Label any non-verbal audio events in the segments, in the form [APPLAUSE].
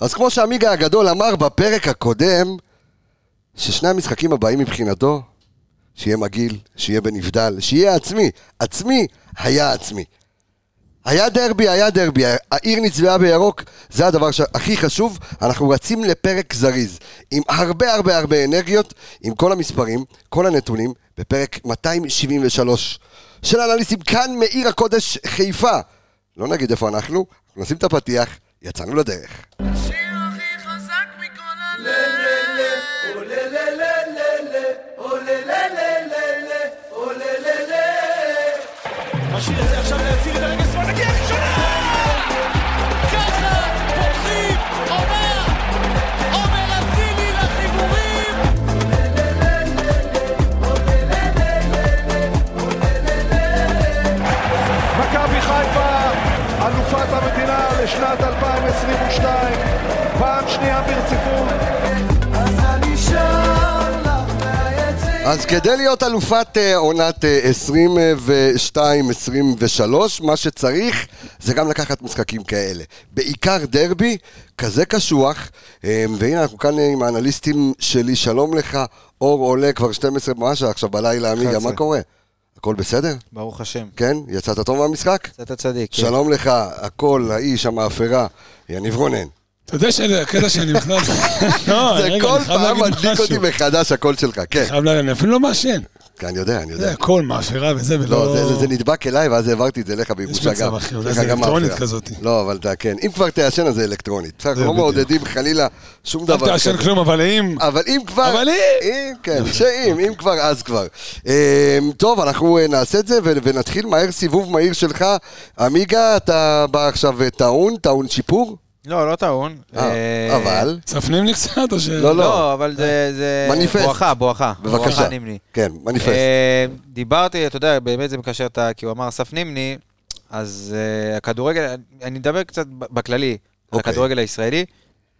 אז כמו שעמיגה הגדול אמר בפרק הקודם, ששני המשחקים הבאים מבחינתו, שיהיה מגעיל, שיהיה בנבדל, שיהיה עצמי. עצמי היה עצמי. היה דרבי, היה דרבי, העיר נצבעה בירוק, זה הדבר הכי חשוב, אנחנו רצים לפרק זריז, עם הרבה הרבה הרבה אנרגיות, עם כל המספרים, כל הנתונים, בפרק 273 של אנליסטים כאן מעיר הקודש חיפה. לא נגיד איפה אנחנו, אנחנו נשים את הפתיח, יצאנו לדרך. השיר הכי חזק מכל הלב זה אז כדי להיות אלופת אה, עונת אה, 22-23, מה שצריך זה גם לקחת משחקים כאלה. בעיקר דרבי, כזה קשוח, אה, והנה אנחנו כאן אה, עם האנליסטים שלי, שלום לך, אור עולה כבר 12 משהו עכשיו בלילה, עמיגה, 11. מה קורה? הכל בסדר? ברוך השם. כן? יצאת טוב מהמשחק? אתה צדיק. כן. שלום לך, הכל, האיש, המאפרה, יניב רונן. אתה יודע שהקטע שאני בכלל... [LAUGHS] לא, זה כל פעם מדליק אותי. מחדש הקול שלך, כן. אני אפילו לא מעשן. כן, אני יודע, אני יודע. זה הכל מאפרה וזה, ולא... לא, זה- זה- זה נדבק אליי, ואז העברתי את זה אליך בירושה מצב, גם. אחי, אולי יש זה לך גם אלקטרונית. כזאת. לא, אבל אתה כן. אם כבר תעשן, אז זה אלקטרונית. בסדר, אנחנו לא. מעודדים חלילה שום אל דבר. תעשן כזה. כלום, אבל אם... אבל אם כבר... אבל אם- אם, כן, שאם, אם כבר, אז כבר. אמ, טוב, אנחנו אה, נעשה את זה ונתחיל מהר סיבוב מהיר שלך. עמיגה, אתה בא עכשיו אה, טעון, טעון שיפור? לא, לא טעון. אה, אה, אבל... ספנים לי קצת, או ש... לא, לא. לא, אבל זה... זה- מניפסט. בואכה, בואכה. בבקשה. כן, מניפסט. אה, דיברתי, אתה יודע, באמת זה מקשר את ה... כי הוא אמר אסף נימני, אז הכדורגל, אני מדבר קצת בכללי, על אוקיי. הכדורגל הישראלי,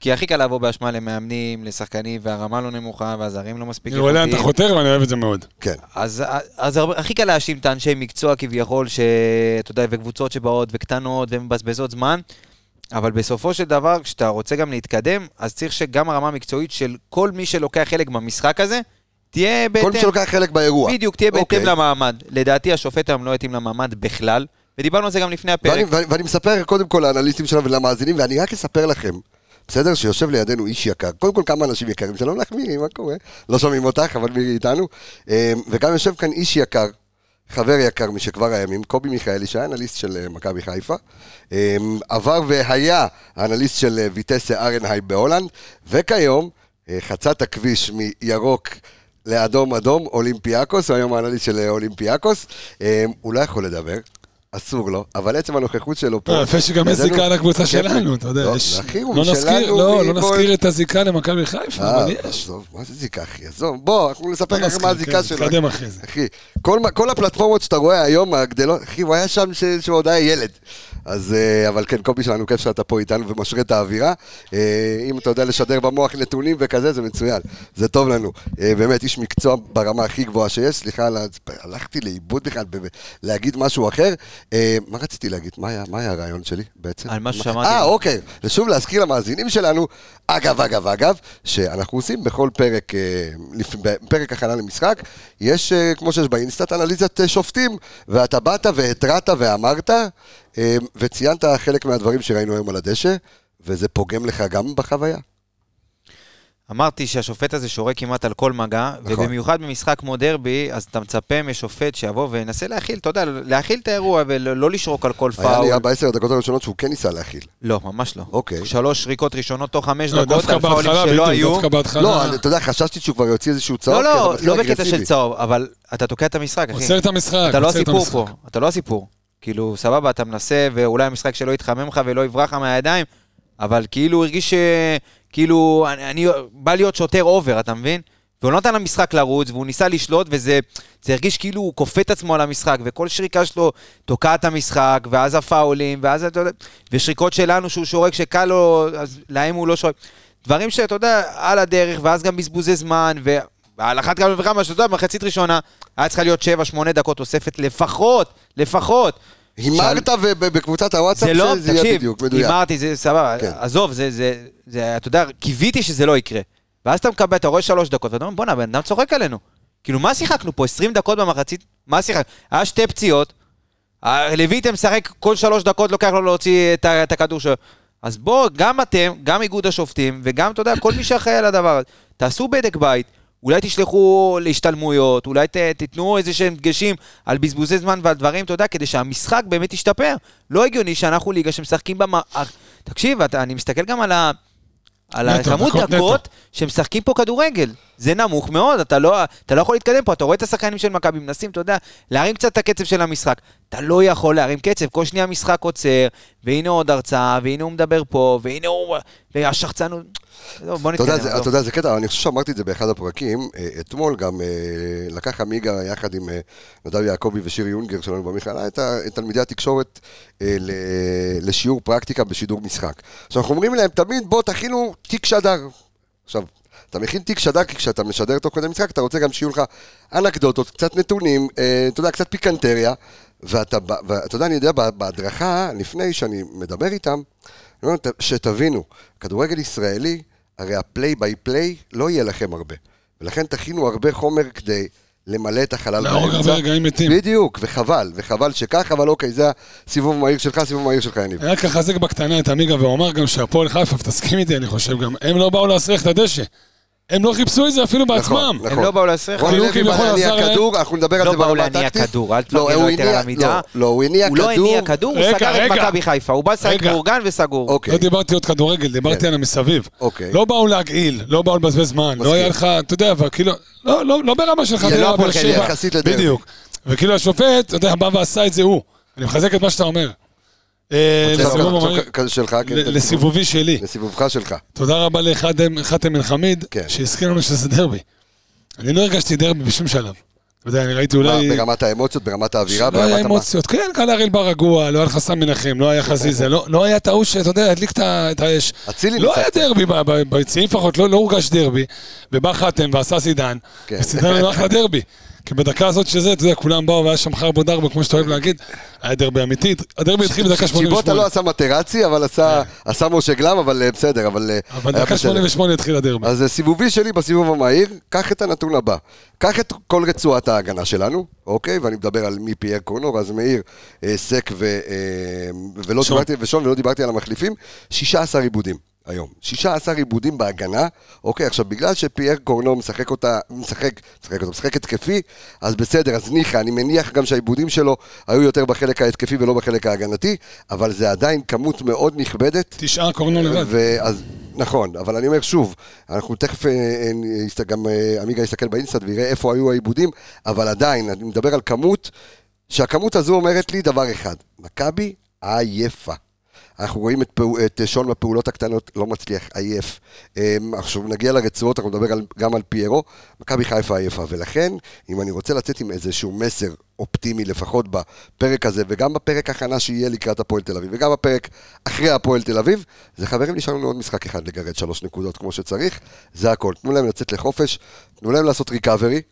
כי הכי קל לבוא בהשוואה למאמנים, לשחקנים, והרמה לא נמוכה, והזרים לא מספיק אני רואה לאן אתה איכותיים. חותר ואני אוהב את זה מאוד. כן. אז, אז הכי קל להאשים את האנשי מקצוע כביכול, שאתה יודע, וקבוצות שבאות וקטנות ומבזבזות זמן, אבל בסופו של דבר, כשאתה רוצה גם להתקדם, אז צריך שגם הרמה המקצועית של כל מי שלוקח חלק במשחק הזה, תהיה בהתאם. כל מי שלוקח חלק באירוע. בדיוק, תהיה בהתאם אוקיי. למעמד. לדעתי השופט היום לא התאים למעמד בכלל, ודיברנו על זה גם לפני הפרק. ואני, ואני, ואני מספר קודם כל לאנליסטים שלנו ולמאזינים, ואני רק אספר לכם, בסדר? שיושב לידינו איש יקר. קודם כל כמה אנשים יקרים. שלום לך מירי, מה קורה? לא שומעים אותך, אבל מירי איתנו. אה, וגם יושב כאן איש יקר, חבר יקר משכבר הימים, קובי מיכאלי, שהיה אנליסט של אה, מכבי חיפה. אה, עבר והיה האנליסט של אה, ויטסה ארנהם בהולנד, וכיום אה, חצה את הכביש מירוק לאדום אדום, אולימפיאקוס, הוא היום האנליסט של אולימפיאקוס. אה, הוא לא יכול לדבר. אסור לו, אבל עצם הנוכחות שלו פה... לא, יפה שגם יש זיקה לקבוצה כיף שלנו. אתה יודע. לא, יש- לא לא, לא נזכיר את הזיקה למכבי חיפה, אה, אבל יש. עזוב, מה זה זיקה, אחי? עזוב, בוא, אנחנו נספר לא לך מה נזכיר, הזיקה כן, שלו. נתקדם אחרי זה. אחי, כל מה- כל הפלטפורמות שאתה רואה היום, הגדלות, אחי, הוא היה שם ש- שהוא עוד היה ילד. אז, אה, אבל כן, קובי שלנו, כיף שאתה פה איתנו ומשרה את האווירה. אה, אם אתה יודע לשדר במוח נתונים וכזה, זה מצוין. זה טוב לנו. אה, באמת, איש מקצוע ברמה הכי גבוהה שיש. סליחה, הלכתי לאיבוד בכלל, להגיד משהו אחר. מה רציתי להגיד? מה היה- מה היה הרעיון שלי בעצם? על מה- שאמרתי. אה, אוקיי. ושוב להזכיר למאזינים שלנו, אגב, אגב, אגב, שאנחנו עושים בכל פרק, בפרק הכנה למשחק, יש, כמו שיש באינסטאט, אנליזת שופטים, ואתה באת והתרעת ואמרת, וציינת חלק מהדברים שראינו היום על הדשא, וזה פוגם לך גם בחוויה. אמרתי שהשופט הזה שורק כמעט על כל מגע, נכון. ובמיוחד במשחק כמו דרבי, אז אתה מצפה משופט שיבוא וינסה להכיל, אתה יודע, להכיל את האירוע ולא לא לשרוק על כל היה פאול. נראה בעשר הדקות הראשונות שהוא כן ניסה להכיל. לא, ממש לא. אוקיי. שלוש שריקות ראשונות תוך חמש לא, דקות דווקא על פאולים בהתחלה, שלא בדיוק, היו. דווקא בהתחלה. לא, אני- אתה יודע, חששתי שהוא כבר יוציא איזשהו צהוב, לא, לא, לא בקטע. של צהוב, אבל אתה תוקע את המשחק, אחי. עוצר את המשחק, אתה לא עוצר את הסיפור המשחק. פה, אתה לא הסיפור. כאילו, סבבה, אתה מנסה, ואולי המשחק שלא יתחמם לך ולא יברח לך מהידיים, אבל כאילו הוא הרגיש ש... כאילו, אני, אני בא להיות שוטר אובר, אתה מבין? והוא לא נתן למשחק לרוץ, והוא ניסה לשלוט, וזה זה הרגיש כאילו הוא כופה את עצמו על המשחק, וכל שריקה שלו תוקעת את המשחק, ואז הפאולים, ואז אתה יודע, ושריקות שלנו שהוא שורק שקל לו, אז להם הוא לא שורק. דברים שאתה יודע, על הדרך, ואז גם בזבוזי זמן, ועל אחת כמה וכמה, שאתה יודע, במחצית ראשונה, היה צריכה להיות 7-8 דקות תוספת לפחות, לפחות. הימרת ובקבוצת הוואטסאפ לא, שזה יהיה תקשיב, בדיוק, מדויק. הימרתי, זה סבבה, כן. עזוב, זה, זה, זה, אתה יודע, קיוויתי שזה לא יקרה. ואז אתה מקבל, אתה רואה שלוש דקות, ואתה אומר, בואנה, הבן אדם צוחק עלינו. כאילו, מה שיחקנו פה? 20 דקות במחצית? מה שיחק? היה שתי פציעות, לויטה משחק כל שלוש דקות, לוקח לו להוציא את, את הכדור שלו. אז בוא, גם אתם, גם איגוד השופטים, וגם, אתה יודע, כל מי שאחראי על הדבר הזה, תעשו בדק בית, אולי תשלחו להשתלמויות, אולי ת, תיתנו איזה שהם דגשים על בזבוזי זמן ועל דברים, אתה יודע, כדי שהמשחק באמת ישתפר. לא הגיוני שאנחנו ליגה שמשחקים במ... תקשיב, אתה, אני מסתכל גם על ה... על הכמות דקות שמשחקים פה כדורגל. זה נמוך מאוד, אתה לא, אתה לא יכול להתקדם פה, אתה רואה את השחקנים של מכבי מנסים, אתה יודע, להרים קצת את הקצב של המשחק. אתה לא יכול להרים קצב, כל שנייה משחק עוצר, והנה עוד הרצאה, והנה הוא מדבר פה, והנה הוא... והשחצנות... טוב, בוא אתה נתקדם. יודע, זה- עזוב. אתה יודע, זה קטע, אני חושב שאמרתי את זה באחד הפרקים, אה, אתמול גם אה, לקח עמיגה יחד עם אה, נדב יעקבי ושירי יונגר שלנו במכללה את תלמידי התקשורת לשיעור פרקטיקה בשידור משחק. עכשיו אנחנו אומרים להם תמיד בוא תכינו תיק שדר. עכשיו, אתה מכין תיק שדר כי כשאתה משדר תוך כדי משחק אתה רוצה גם שיהיו לך אנקדוטות, קצת נתונים, אתה יודע, קצת פיקנטריה. ואתה, ואתה יודע, אני יודע, בהדרכה, לפני שאני מדבר איתם, אני אומר, "ת- שתבינו, כדורגל ישראלי, הרי הפליי ביי פליי לא יהיה לכם הרבה. ולכן תכינו הרבה חומר כדי למלא את החלל להרוג הרבה רגעים מתים. בדיוק, וחבל, וחבל שכך, אבל אוקיי, זה הסיבוב המהיר שלך, הסיבוב המהיר שלך, יניב. רק לחזק בקטנה את עמיגה ואומר גם שהפועל חיפה, ותסכים איתי, אני חושב גם, הם לא באו להסריח את הדשא. הם לא חיפשו את זה אפילו בעצמם. נכון. הם לא באו להסריח. רוני לוי בא להניע. כדור, אנחנו נדבר על לא זה באו ברמה להניע הטקטית. כדור, אל לא, תפרגן לו יותר על המידה. לא, לא, הוא הניע הוא לא כדור. הניע כדור, הוא סגר את. מכבי חיפה, הוא בא לשחק. מאורגן וסגור. אוקיי. לא דיברתי עוד כדורגל, דיברתי כן. על המסביב. אוקיי. לא באו להגעיל, לא באו לבזבז זמן. לא היה לך, אתה יודע, אבל כאילו, לא, לא, לא ברמה של זה לא הפועל חיפה, שבע. בדיוק. וכאילו השופט, אתה יודע, בא ועשה את זה הוא. אני מחזק את מה שאתה אומר. לסיבובי שלי. לסיבובך שלך. תודה רבה לחאתם חאתם אל-חמיד, כן. שהזכיר לנו שזה דרבי. אני לא הרגשתי דרבי בשום שלב. אתה יודע, אני ראיתי אולי... ברמת האמוציות, ברמת האווירה, לא היה ברמת. אמוציות, כן, קל הראל בר רגוע, לא היה לך סם מנחם, לא היה חזיזה, לא לא היה את ההוא שאתה יודע, הדליק את האש. אצילי לא. היה דרבי, ביציעים לפחות, לא לא הורגש דרבי. ובא חתם ועשה סידן, כן. וסידן היה אחלה דרבי. כי בדקה הזאת שזה, אתה יודע, כולם באו והיה שם חרבו דרבו, כמו שאתה אוהב להגיד, היה דרבי אמיתי. הדרבי התחיל בדקה צ'יבוטה 88. לא עשה מטרצי, אבל עשה- עשה משה גלם, אבל אה, בסדר, אבל... אה, אבל דקה בסדר. 88 התחיל הדרבי. אז אה, סיבובי שלי בסיבוב המהיר, קח את הנתון הבא. קח את כל רצועת ההגנה שלנו, אוקיי? ואני מדבר על מפייר קורנור, אז מאיר, סק ולא. דיברתי, ושון, ולא דיברתי על המחליפים, 16 עיבודים היום. 16 עיבודים בהגנה, אוקיי? עכשיו, בגלל שפייר קורנור משחק אותה, משחק, משחק אותה, משחק התקפי, אז בסדר, אז ניחא, אני מניח גם שהעיבודים שלו היו יותר בחלק ההתקפי ולא בחלק ההגנתי, אבל זה עדיין כמות מאוד נכבדת. תשעה קורנו לבד. ואז, נכון, אבל אני אומר שוב, אנחנו תכף, אה, אה, גם אה, עמיגה יסתכל באינסטנט ויראה איפה היו העיבודים, אבל עדיין, אני מדבר על כמות, שהכמות הזו אומרת לי דבר אחד, מכבי עייפה. אנחנו רואים את, פעו, את שון בפעולות הקטנות, לא מצליח, עייף. אמ, עכשיו נגיע לרצועות, אנחנו נדבר על, גם על פיירו, מכבי חיפה עייפה, ולכן, אם אני רוצה לצאת עם איזשהו מסר אופטימי, לפחות בפרק הזה, וגם בפרק הכנה שיהיה לקראת הפועל תל אביב, וגם בפרק אחרי הפועל תל אביב, זה חברים, נשאר לנו עוד משחק אחד לגרד שלוש נקודות כמו שצריך, זה הכל. תנו להם לצאת לחופש, תנו להם לעשות ריקאברי,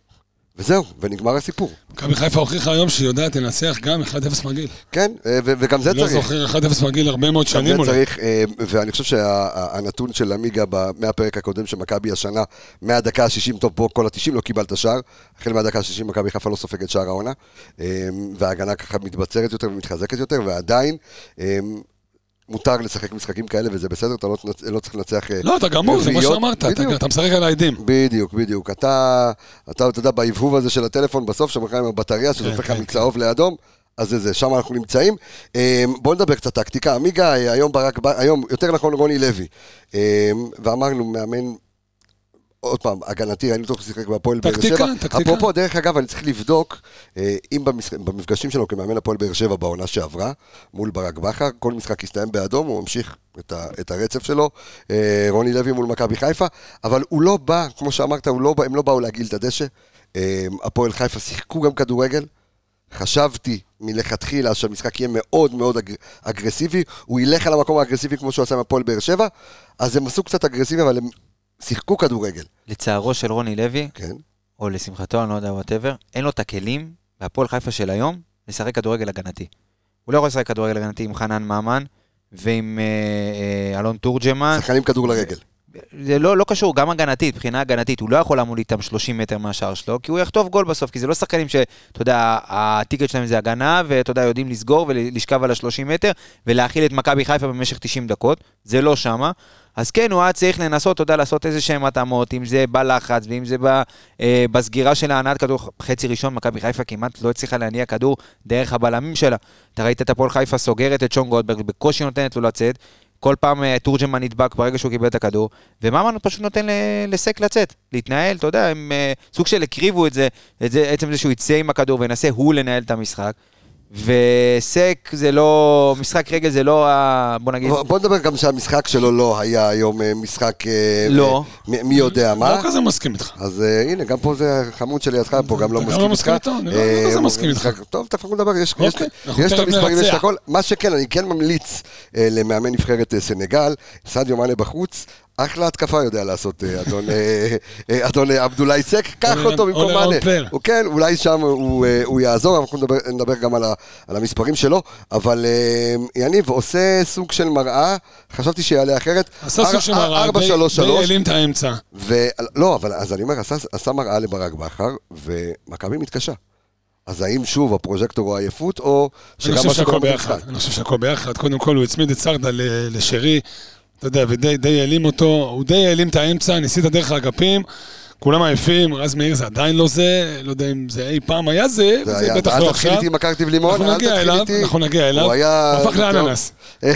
וזהו, ונגמר הסיפור. מכבי חיפה הוכיחה היום שהיא יודעת לנצח גם 1-0 מגעיל. כן, אה, וגם זה לא צריך. זוכר 1-0 מגעיל הרבה מאוד גם שנים זה אולי. צריך, אה, ואני חושב שהנתון של עמיגה מהפרק הקודם של מכבי השנה, מהדקה ה-60, טוב, פה כל ה-90 לא קיבלת שער, החל מהדקה ה-60 מכבי חיפה לא סופגת שער העונה, אה, וההגנה ככה מתבצרת יותר ומתחזקת יותר, ועדיין מותר לשחק משחקים כאלה, וזה בסדר, אתה לא לא צריך לנצח אה, לא, אתה גמור, זה מה. שאמרת, אתה- בדיוק. אתה משחק על העדים. בדיוק, בדיוק. אתה, אתה, אתה יודע, בהבהוב הזה של הטלפון, בסוף, שמכם עם הבטריה, שזה כן, הופך לך כן, מצהוב לאדום, אז זה זה, שם אנחנו נמצאים. אה, בואו נדבר קצת טקטיקה. עמיגה, אה, היום ברק, היום, יותר נכון, רוני לוי. אה, ואמרנו, מאמן, עוד פעם, הגנתי, ראינו אותו שיחק בהפועל באר שבע. טקטיקה. אפרופו, דרך אגב, אני צריך לבדוק, אה, אם במפגשים שלו כמאמן הפועל באר שבע בעונה שעברה, מול ברק בכר, כל משחק הסתיים באדום, הוא ממשיך את, ה, את הרצף שלו, אה, רוני לוי מול מכבי חיפה, אבל הוא לא בא, כמו שאמרת, הוא לא בא, הם לא באו להגעיל את הדשא. אה, הפועל חיפה שיחקו גם כדורגל. חשבתי מלכתחילה שהמשחק יהיה מאוד מאוד אג... אגרסיבי, הוא ילך על המקום האגרסיבי כמו שהוא עשה עם הפועל באר שבע, אז הם עשו קצת אגרסיבי, אבל הם שיחקו כדורגל, לצערו של רוני לוי, כן? או לשמחתו, אני לא יודע, whatever, אין לו את הכלים, בהפועל חיפה של היום, לשחק כדורגל הגנתי. הוא לא יכול לשחק כדורגל הגנתי עם חנן ממן ועם אה, אה, אלון תורג'מן. שחקנים כדור לרגל. זה לא, לא קשור, גם הגנתית, מבחינה הגנתית, הוא לא יכול לעמוד איתם 30 מטר מהשער שלו, כי הוא יחטוף גול בסוף, כי זה לא שחקנים שאתה יודע, ה ticket שלהם זה הגנה, ואתה יודע, יודעים לסגור ולשכב על ה-30 מטר, ולהכיל את מכבי חיפה במשך 90 דקות, זה לא שמה. אז כן, הוא היה צריך לנסות, אתה יודע, לעשות איזה שהם התאמות, אם זה בלחץ, ואם זה ב, אה, בסגירה של ההנעת כדור, חצי ראשון, מכבי חיפה כמעט לא הצליחה להניע כדור דרך הבלמים שלה. אתה ראית את הפועל חיפה סוגרת את שון גולדברג, בקושי נותנת לו לצאת. כל פעם אה, תורג'מן נדבק ברגע שהוא קיבל את הכדור, וממן פשוט נותן לסק לצאת, להתנהל, אתה יודע, הם אה, סוג של הקריבו את זה, את זה, עצם זה שהוא יצא עם הכדור וינסה הוא לנהל את המשחק. וסק זה לא, משחק רגל זה לא ה... בוא נגיד, בוא נדבר גם שהמשחק שלו לא היה היום אה, משחק... אה, לא. מ- מי יודע מה. לא כזה מסכים איתך. אז אה, הנה, גם פה זה חמוד שלי, אז פה גם לא מסכים לא מסכים איתך. אני לא- לא כזה מסכים איתך. טוב, תכף אנחנו נדבר, יש אוקיי, את המספרים, יש את. הכל. מה שכן, אני כן ממליץ למאמן נבחרת סנגל, סעדיו מאנה בחוץ. אחלה התקפה יודע לעשות אה, אדון, אה, אה, עבדולאי סק, קח אותו במקום מאנה. הוא כן, אולי שם הוא, יעזור, אנחנו נדבר, גם על, המספרים שלו, אבל יניב עושה סוג של מראה, חשבתי שיעלה אחרת. עשה סוג של מראה, ארבע, די- שלוש, די שלוש. העלים את האמצע. ולא, אבל אז אני אומר, עשה, מראה לברק בכר, ומכבי מתקשה. אז האם שוב הפרוז'קטור הוא עייפות, או שגם מה שקורה. במשחק? אני חושב שהכל ביחד. קודם כל, הוא הצמיד את סרדה לשרי, אתה יודע, ודי די העלים אותו. הוא די העלים את האמצע, ניסית דרך האגפים. כולם עייפים, רז מאיר זה עדיין לא זה, לא יודע אם זה אי פעם היה זה, זה וזה היה, בטח אל לא תתחיל עכשיו. איתי עם הקרטיב לימון, אנחנו אל תתחיל איתי. אנחנו נגיע אליו. הוא היה... הפך לאננס. [LAUGHS]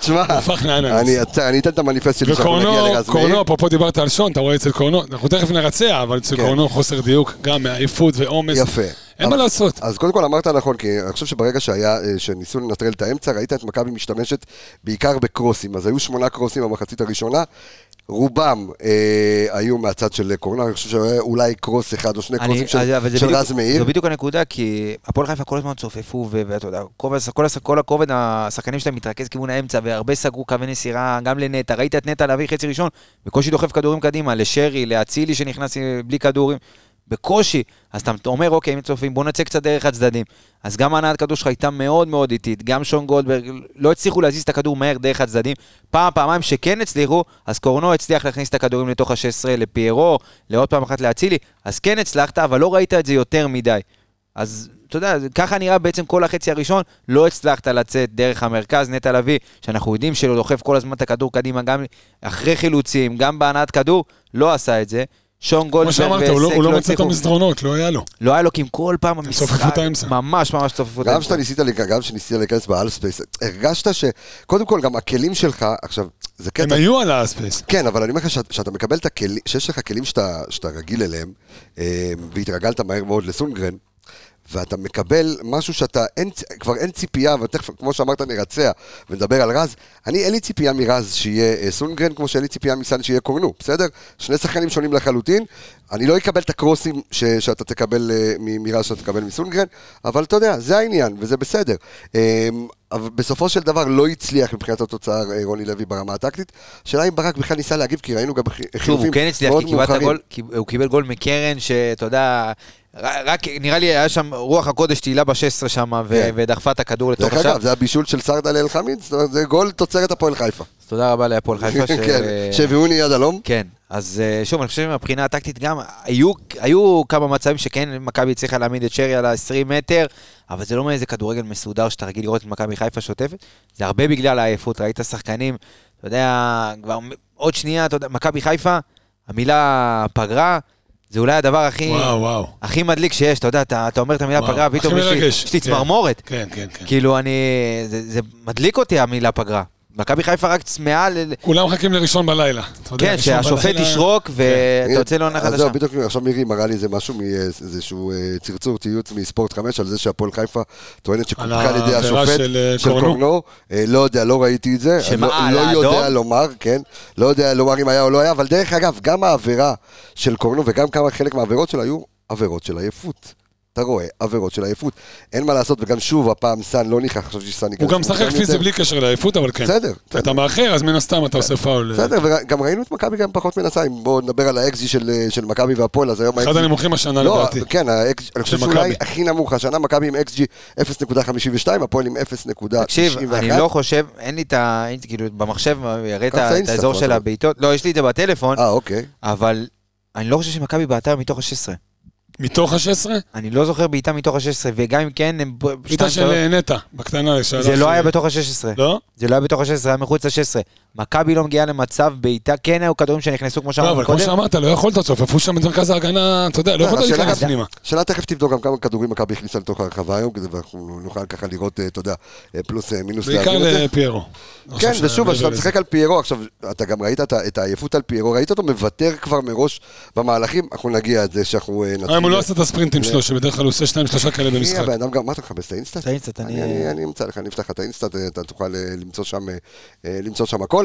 תשמע, הפך לאננס. אני אתן את המניפסט שלי שאנחנו נגיע וקורנו, לרז מאיר. אפרופו דיברת על שון, אתה רואה אצל קורנו, אנחנו תכף נרצע, אבל אצל כן. קורנו חוסר דיוק, גם מעייפות ועומס. יפה. אין מה לעשות. אז קודם כל אמרת נכון, כי אני חושב שברגע שהיה, אה, שניסו לנטרל את האמצע, ראית את מכבי משתמשת בעיקר בקרוסים. אז היו שמונה קרוסים במחצית הראשונה, רובם אה, היו מהצד של קורנה, אני חושב שהיה אולי קרוס אחד או שני אני- קרוסים של, של בדיוק- רז מאיר. זו בדיוק הנקודה, כי הפועל חיפה כל הזמן צופפו, ו- ואתה יודע, כל כל כל הכובד, השחקנים שלהם מתרכז כיוון האמצע, והרבה סגרו קווי נסירה, גם לנטע, ראית את נטע להביא חצי ראשון, בקושי דוחף כדורים קדימה, לשרי, לאצילי שנכנס בלי כדורים, בקושי. אז אתה אומר, אוקיי, אם צופים, בוא נצא קצת דרך הצדדים. אז גם הנעת כדור שלך הייתה מאוד מאוד איטית, גם שון גולדברג, לא הצליחו להזיז את הכדור מהר דרך הצדדים. פעם, פעמיים שכן הצליחו, אז קורנו הצליח להכניס את הכדורים לתוך ה-16 לפיירו, לעוד פעם אחת לאצילי, אז כן הצלחת, אבל לא ראית את זה יותר מדי. אז אתה יודע, ככה נראה בעצם כל החצי הראשון, לא הצלחת לצאת דרך המרכז, נטע לביא, שאנחנו יודעים שהוא דוחף כל הזמן את הכדור קדימה, גם אחרי חילוצים, גם בהנעת כדור, לא עשה את זה. שון כמו גולדברג שאמרת, הוא לא- הוא לא מצא את. המסדרונות, לא היה לו. לא היה לו, כי עם כל פעם צופפו במשחק, את האמצע. ממש ממש צופפו את גם האמצע. שאתה ניסית, להיכנס- גם שניסית להיכנס באלספייס, הרגשת ש... קודם כל, גם הכלים שלך, עכשיו, זה הם קטע... היו על האספייס. כן, אבל אני אומר לך שאת- שאתה מקבל את הכלים, שיש לך כלים שאתה, שאתה רגיל אליהם, אה, והתרגלת מהר מאוד לסונגרן, ואתה מקבל משהו שאתה, אין, כבר אין ציפייה, ותכף, כמו שאמרת, נרצע ונדבר על רז. אני, אין לי ציפייה מרז שיהיה אה, סונגרן, כמו שאין לי ציפייה מסן שיהיה קורנו, בסדר? שני שחקנים שונים לחלוטין. אני לא אקבל את הקרוסים ש, שאתה תקבל אה, מרז שאתה תקבל מסונגרן, אבל אתה יודע, זה העניין, וזה בסדר. אה, אבל בסופו של דבר לא הצליח מבחינת התוצאה אה, רוני לוי ברמה הטקטית. השאלה אם ברק בכלל ניסה להגיב, כי ראינו גם חי- שוב, חילופים הוא כן הצליח, מאוד כי מאוחרים. הוא קיבל גול מקרן, שאתה יודע, רק נראה לי היה שם רוח הקודש תהילה ב-16 שם, ו- כן. ודחפה את הכדור לתוך דרך השער. אגב, זה הבישול של סרדה לאלחמיד, זאת אומרת, זה גול תוצרת הפועל חיפה. אז תודה רבה להפועל חיפה. [LAUGHS] כן, שהביאוני יד הלום. כן, אז אה, שוב, אני חושב שמבחינה הטקטית גם, היו, היו כמה מצבים שכן מכבי הצליחה להעמיד את שרי על ה-20 מטר, אבל זה לא מאיזה כדורגל מסודר שאתה רגיל לראות את מכבי חיפה שוטפת, זה הרבה בגלל העייפות, ראית שחקנים, אתה יודע, כבר עוד שנייה, אתה יודע, מכבי חיפה, המילה פגרה, זה אולי הדבר הכי, וואו, וואו. הכי מדליק שיש, אתה יודע, אתה, אתה אומר את המילה וואו, פגרה, פתאום יש לי, מרגש, יש לי כן. צמרמורת. כן, כן, כן. כאילו, אני, זה, זה מדליק אותי המילה פגרה. מכבי חיפה רק צמאה ל... כולם מחכים לראשון בלילה. כן, שהשופט ישרוק ואתה יוצא לעונה אז חדשה. זהו, בדיוק עכשיו מירי מראה לי איזה משהו מאיזשהו אה, צרצור ציוץ מספורט 5 על זה שהפועל חיפה טוענת שקופחה על ידי השופט של, אה, קורנו. אה, לא יודע, לא ראיתי את זה. שמה, לא- על לא האדום? יודע לומר, כן. לא יודע לומר אם היה או לא היה, אבל דרך אגב, גם העבירה של קורנו וגם כמה חלק מהעבירות שלו היו עבירות של עייפות. אתה רואה עבירות של עייפות. אין מה לעשות, וגם שוב, הפעם סאן לא נכנס, חשבתי שסאן ייכנס. הוא גם משחק פיזי יותר. בלי קשר לעייפות, אבל כן. בסדר. אתה מאחר, אז מן הסתם אתה עושה פאול. בסדר, וגם ראינו את מכבי גם פחות מנסה, אם בואו נדבר על האקזי של, של מכבי והפועל, אז היום אחד האקזי- הנמוכים השנה לא, לדעתי. כן, האקס- אני חושב שאולי. הכי נמוך, השנה מכבי עם xG 0.52, הפועל עם 0.91. תקשיב, אני לא חושב, אין לי את ה... כאילו, במחשב, יראה את האזור של הבעיטות. לא, יש לי את זה בטלפון, אה, אוקיי. אבל אני לא חושב שמכבי בעטה מתוך ה-16. מתוך ה-16? אני לא זוכר בעיטה מתוך ה-16, וגם אם כן, הם... בעיטה של אה, נטע, בקטנה. שהלך- זה לא היה בתוך ה-16. לא? זה לא היה בתוך ה-16, זה היה מחוץ ל-16. מכבי לא מגיעה למצב בעיטה, כן היו כדורים שנכנסו כמו לא, שאמרנו אבל כמו קודם. שאמרת, לא יכולת, צופפו שם את מרכז ההגנה, אתה יודע, לא יכולת להיכנס פנימה. שאלה תכף תבדוק גם כמה כדורים מכבי הכניסה לתוך הרחבה היום, כדי ואנחנו נוכל ככה לראות, אה, אתה יודע, אה, פלוס אה, מינוס. בעיקר להבין את זה. לפיירו. אני כן, ושוב, כשאתה לזה. משחק על פיירו, עכשיו, אתה גם ראית את העייפות על פיירו, ראית אותו מוותר כבר מראש במהלכים, אנחנו נגיע את זה שאנחנו נתחיל. היום הוא לא עשה את הספרינטים שלו, שבדרך כלל הוא עושה שניים שלושה כאלה מי במשחק. הבן אדם גם, מה אתה מחפש את האינסטאט? את האינסטאט, אני- אני אני אמצא לך, אני אפתח לך את האינסטאט, אתה תוכל למצוא שם,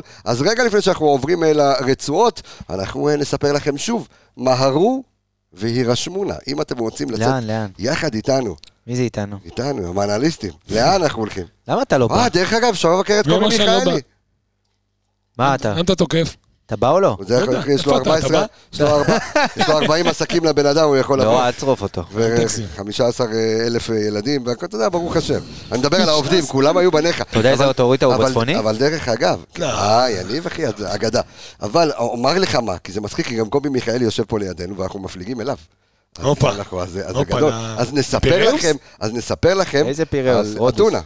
אה, הכל. אז רגע לפני שאנחנו עוברים אה, לרצועות, אנחנו אה, נספר לכם שוב, מהרו והירשמו נא, אם אתם רוצים לצאת לאן, לאן? יחד איתנו, מי זה איתנו? איתנו, עם האנליסטים, לאן אנחנו הולכים? למה אתה לא בא? אה, דרך אגב, אפשר לבקר את מי קובי מיכאלי. מה אתה? למה אתה תוקף? אתה בא או לא? יודע, יש לו איפה אתה? 14, אתה יש לו ארבע- יש לו 40 עסקים לבן אדם, הוא יכול לבוא. לא, אל תשרוף אותו. טקסי. ו-15 אלף ילדים, והכל, אתה יודע, ברוך השם. אני מדבר על העובדים, [LAUGHS] כולם היו בניך. אתה יודע איזה אוטוריטה הוא אבל- בצפוני? אבל דרך אגב, אה, יניב אחי, אגדה. אבל אומר לך מה, כי זה מצחיק, כי גם קובי מיכאלי יושב פה לידינו, ואנחנו מפליגים אליו. הופה. אז נספר? לכם, אז נספר לכם. איזה פיראוס? על. אתונה.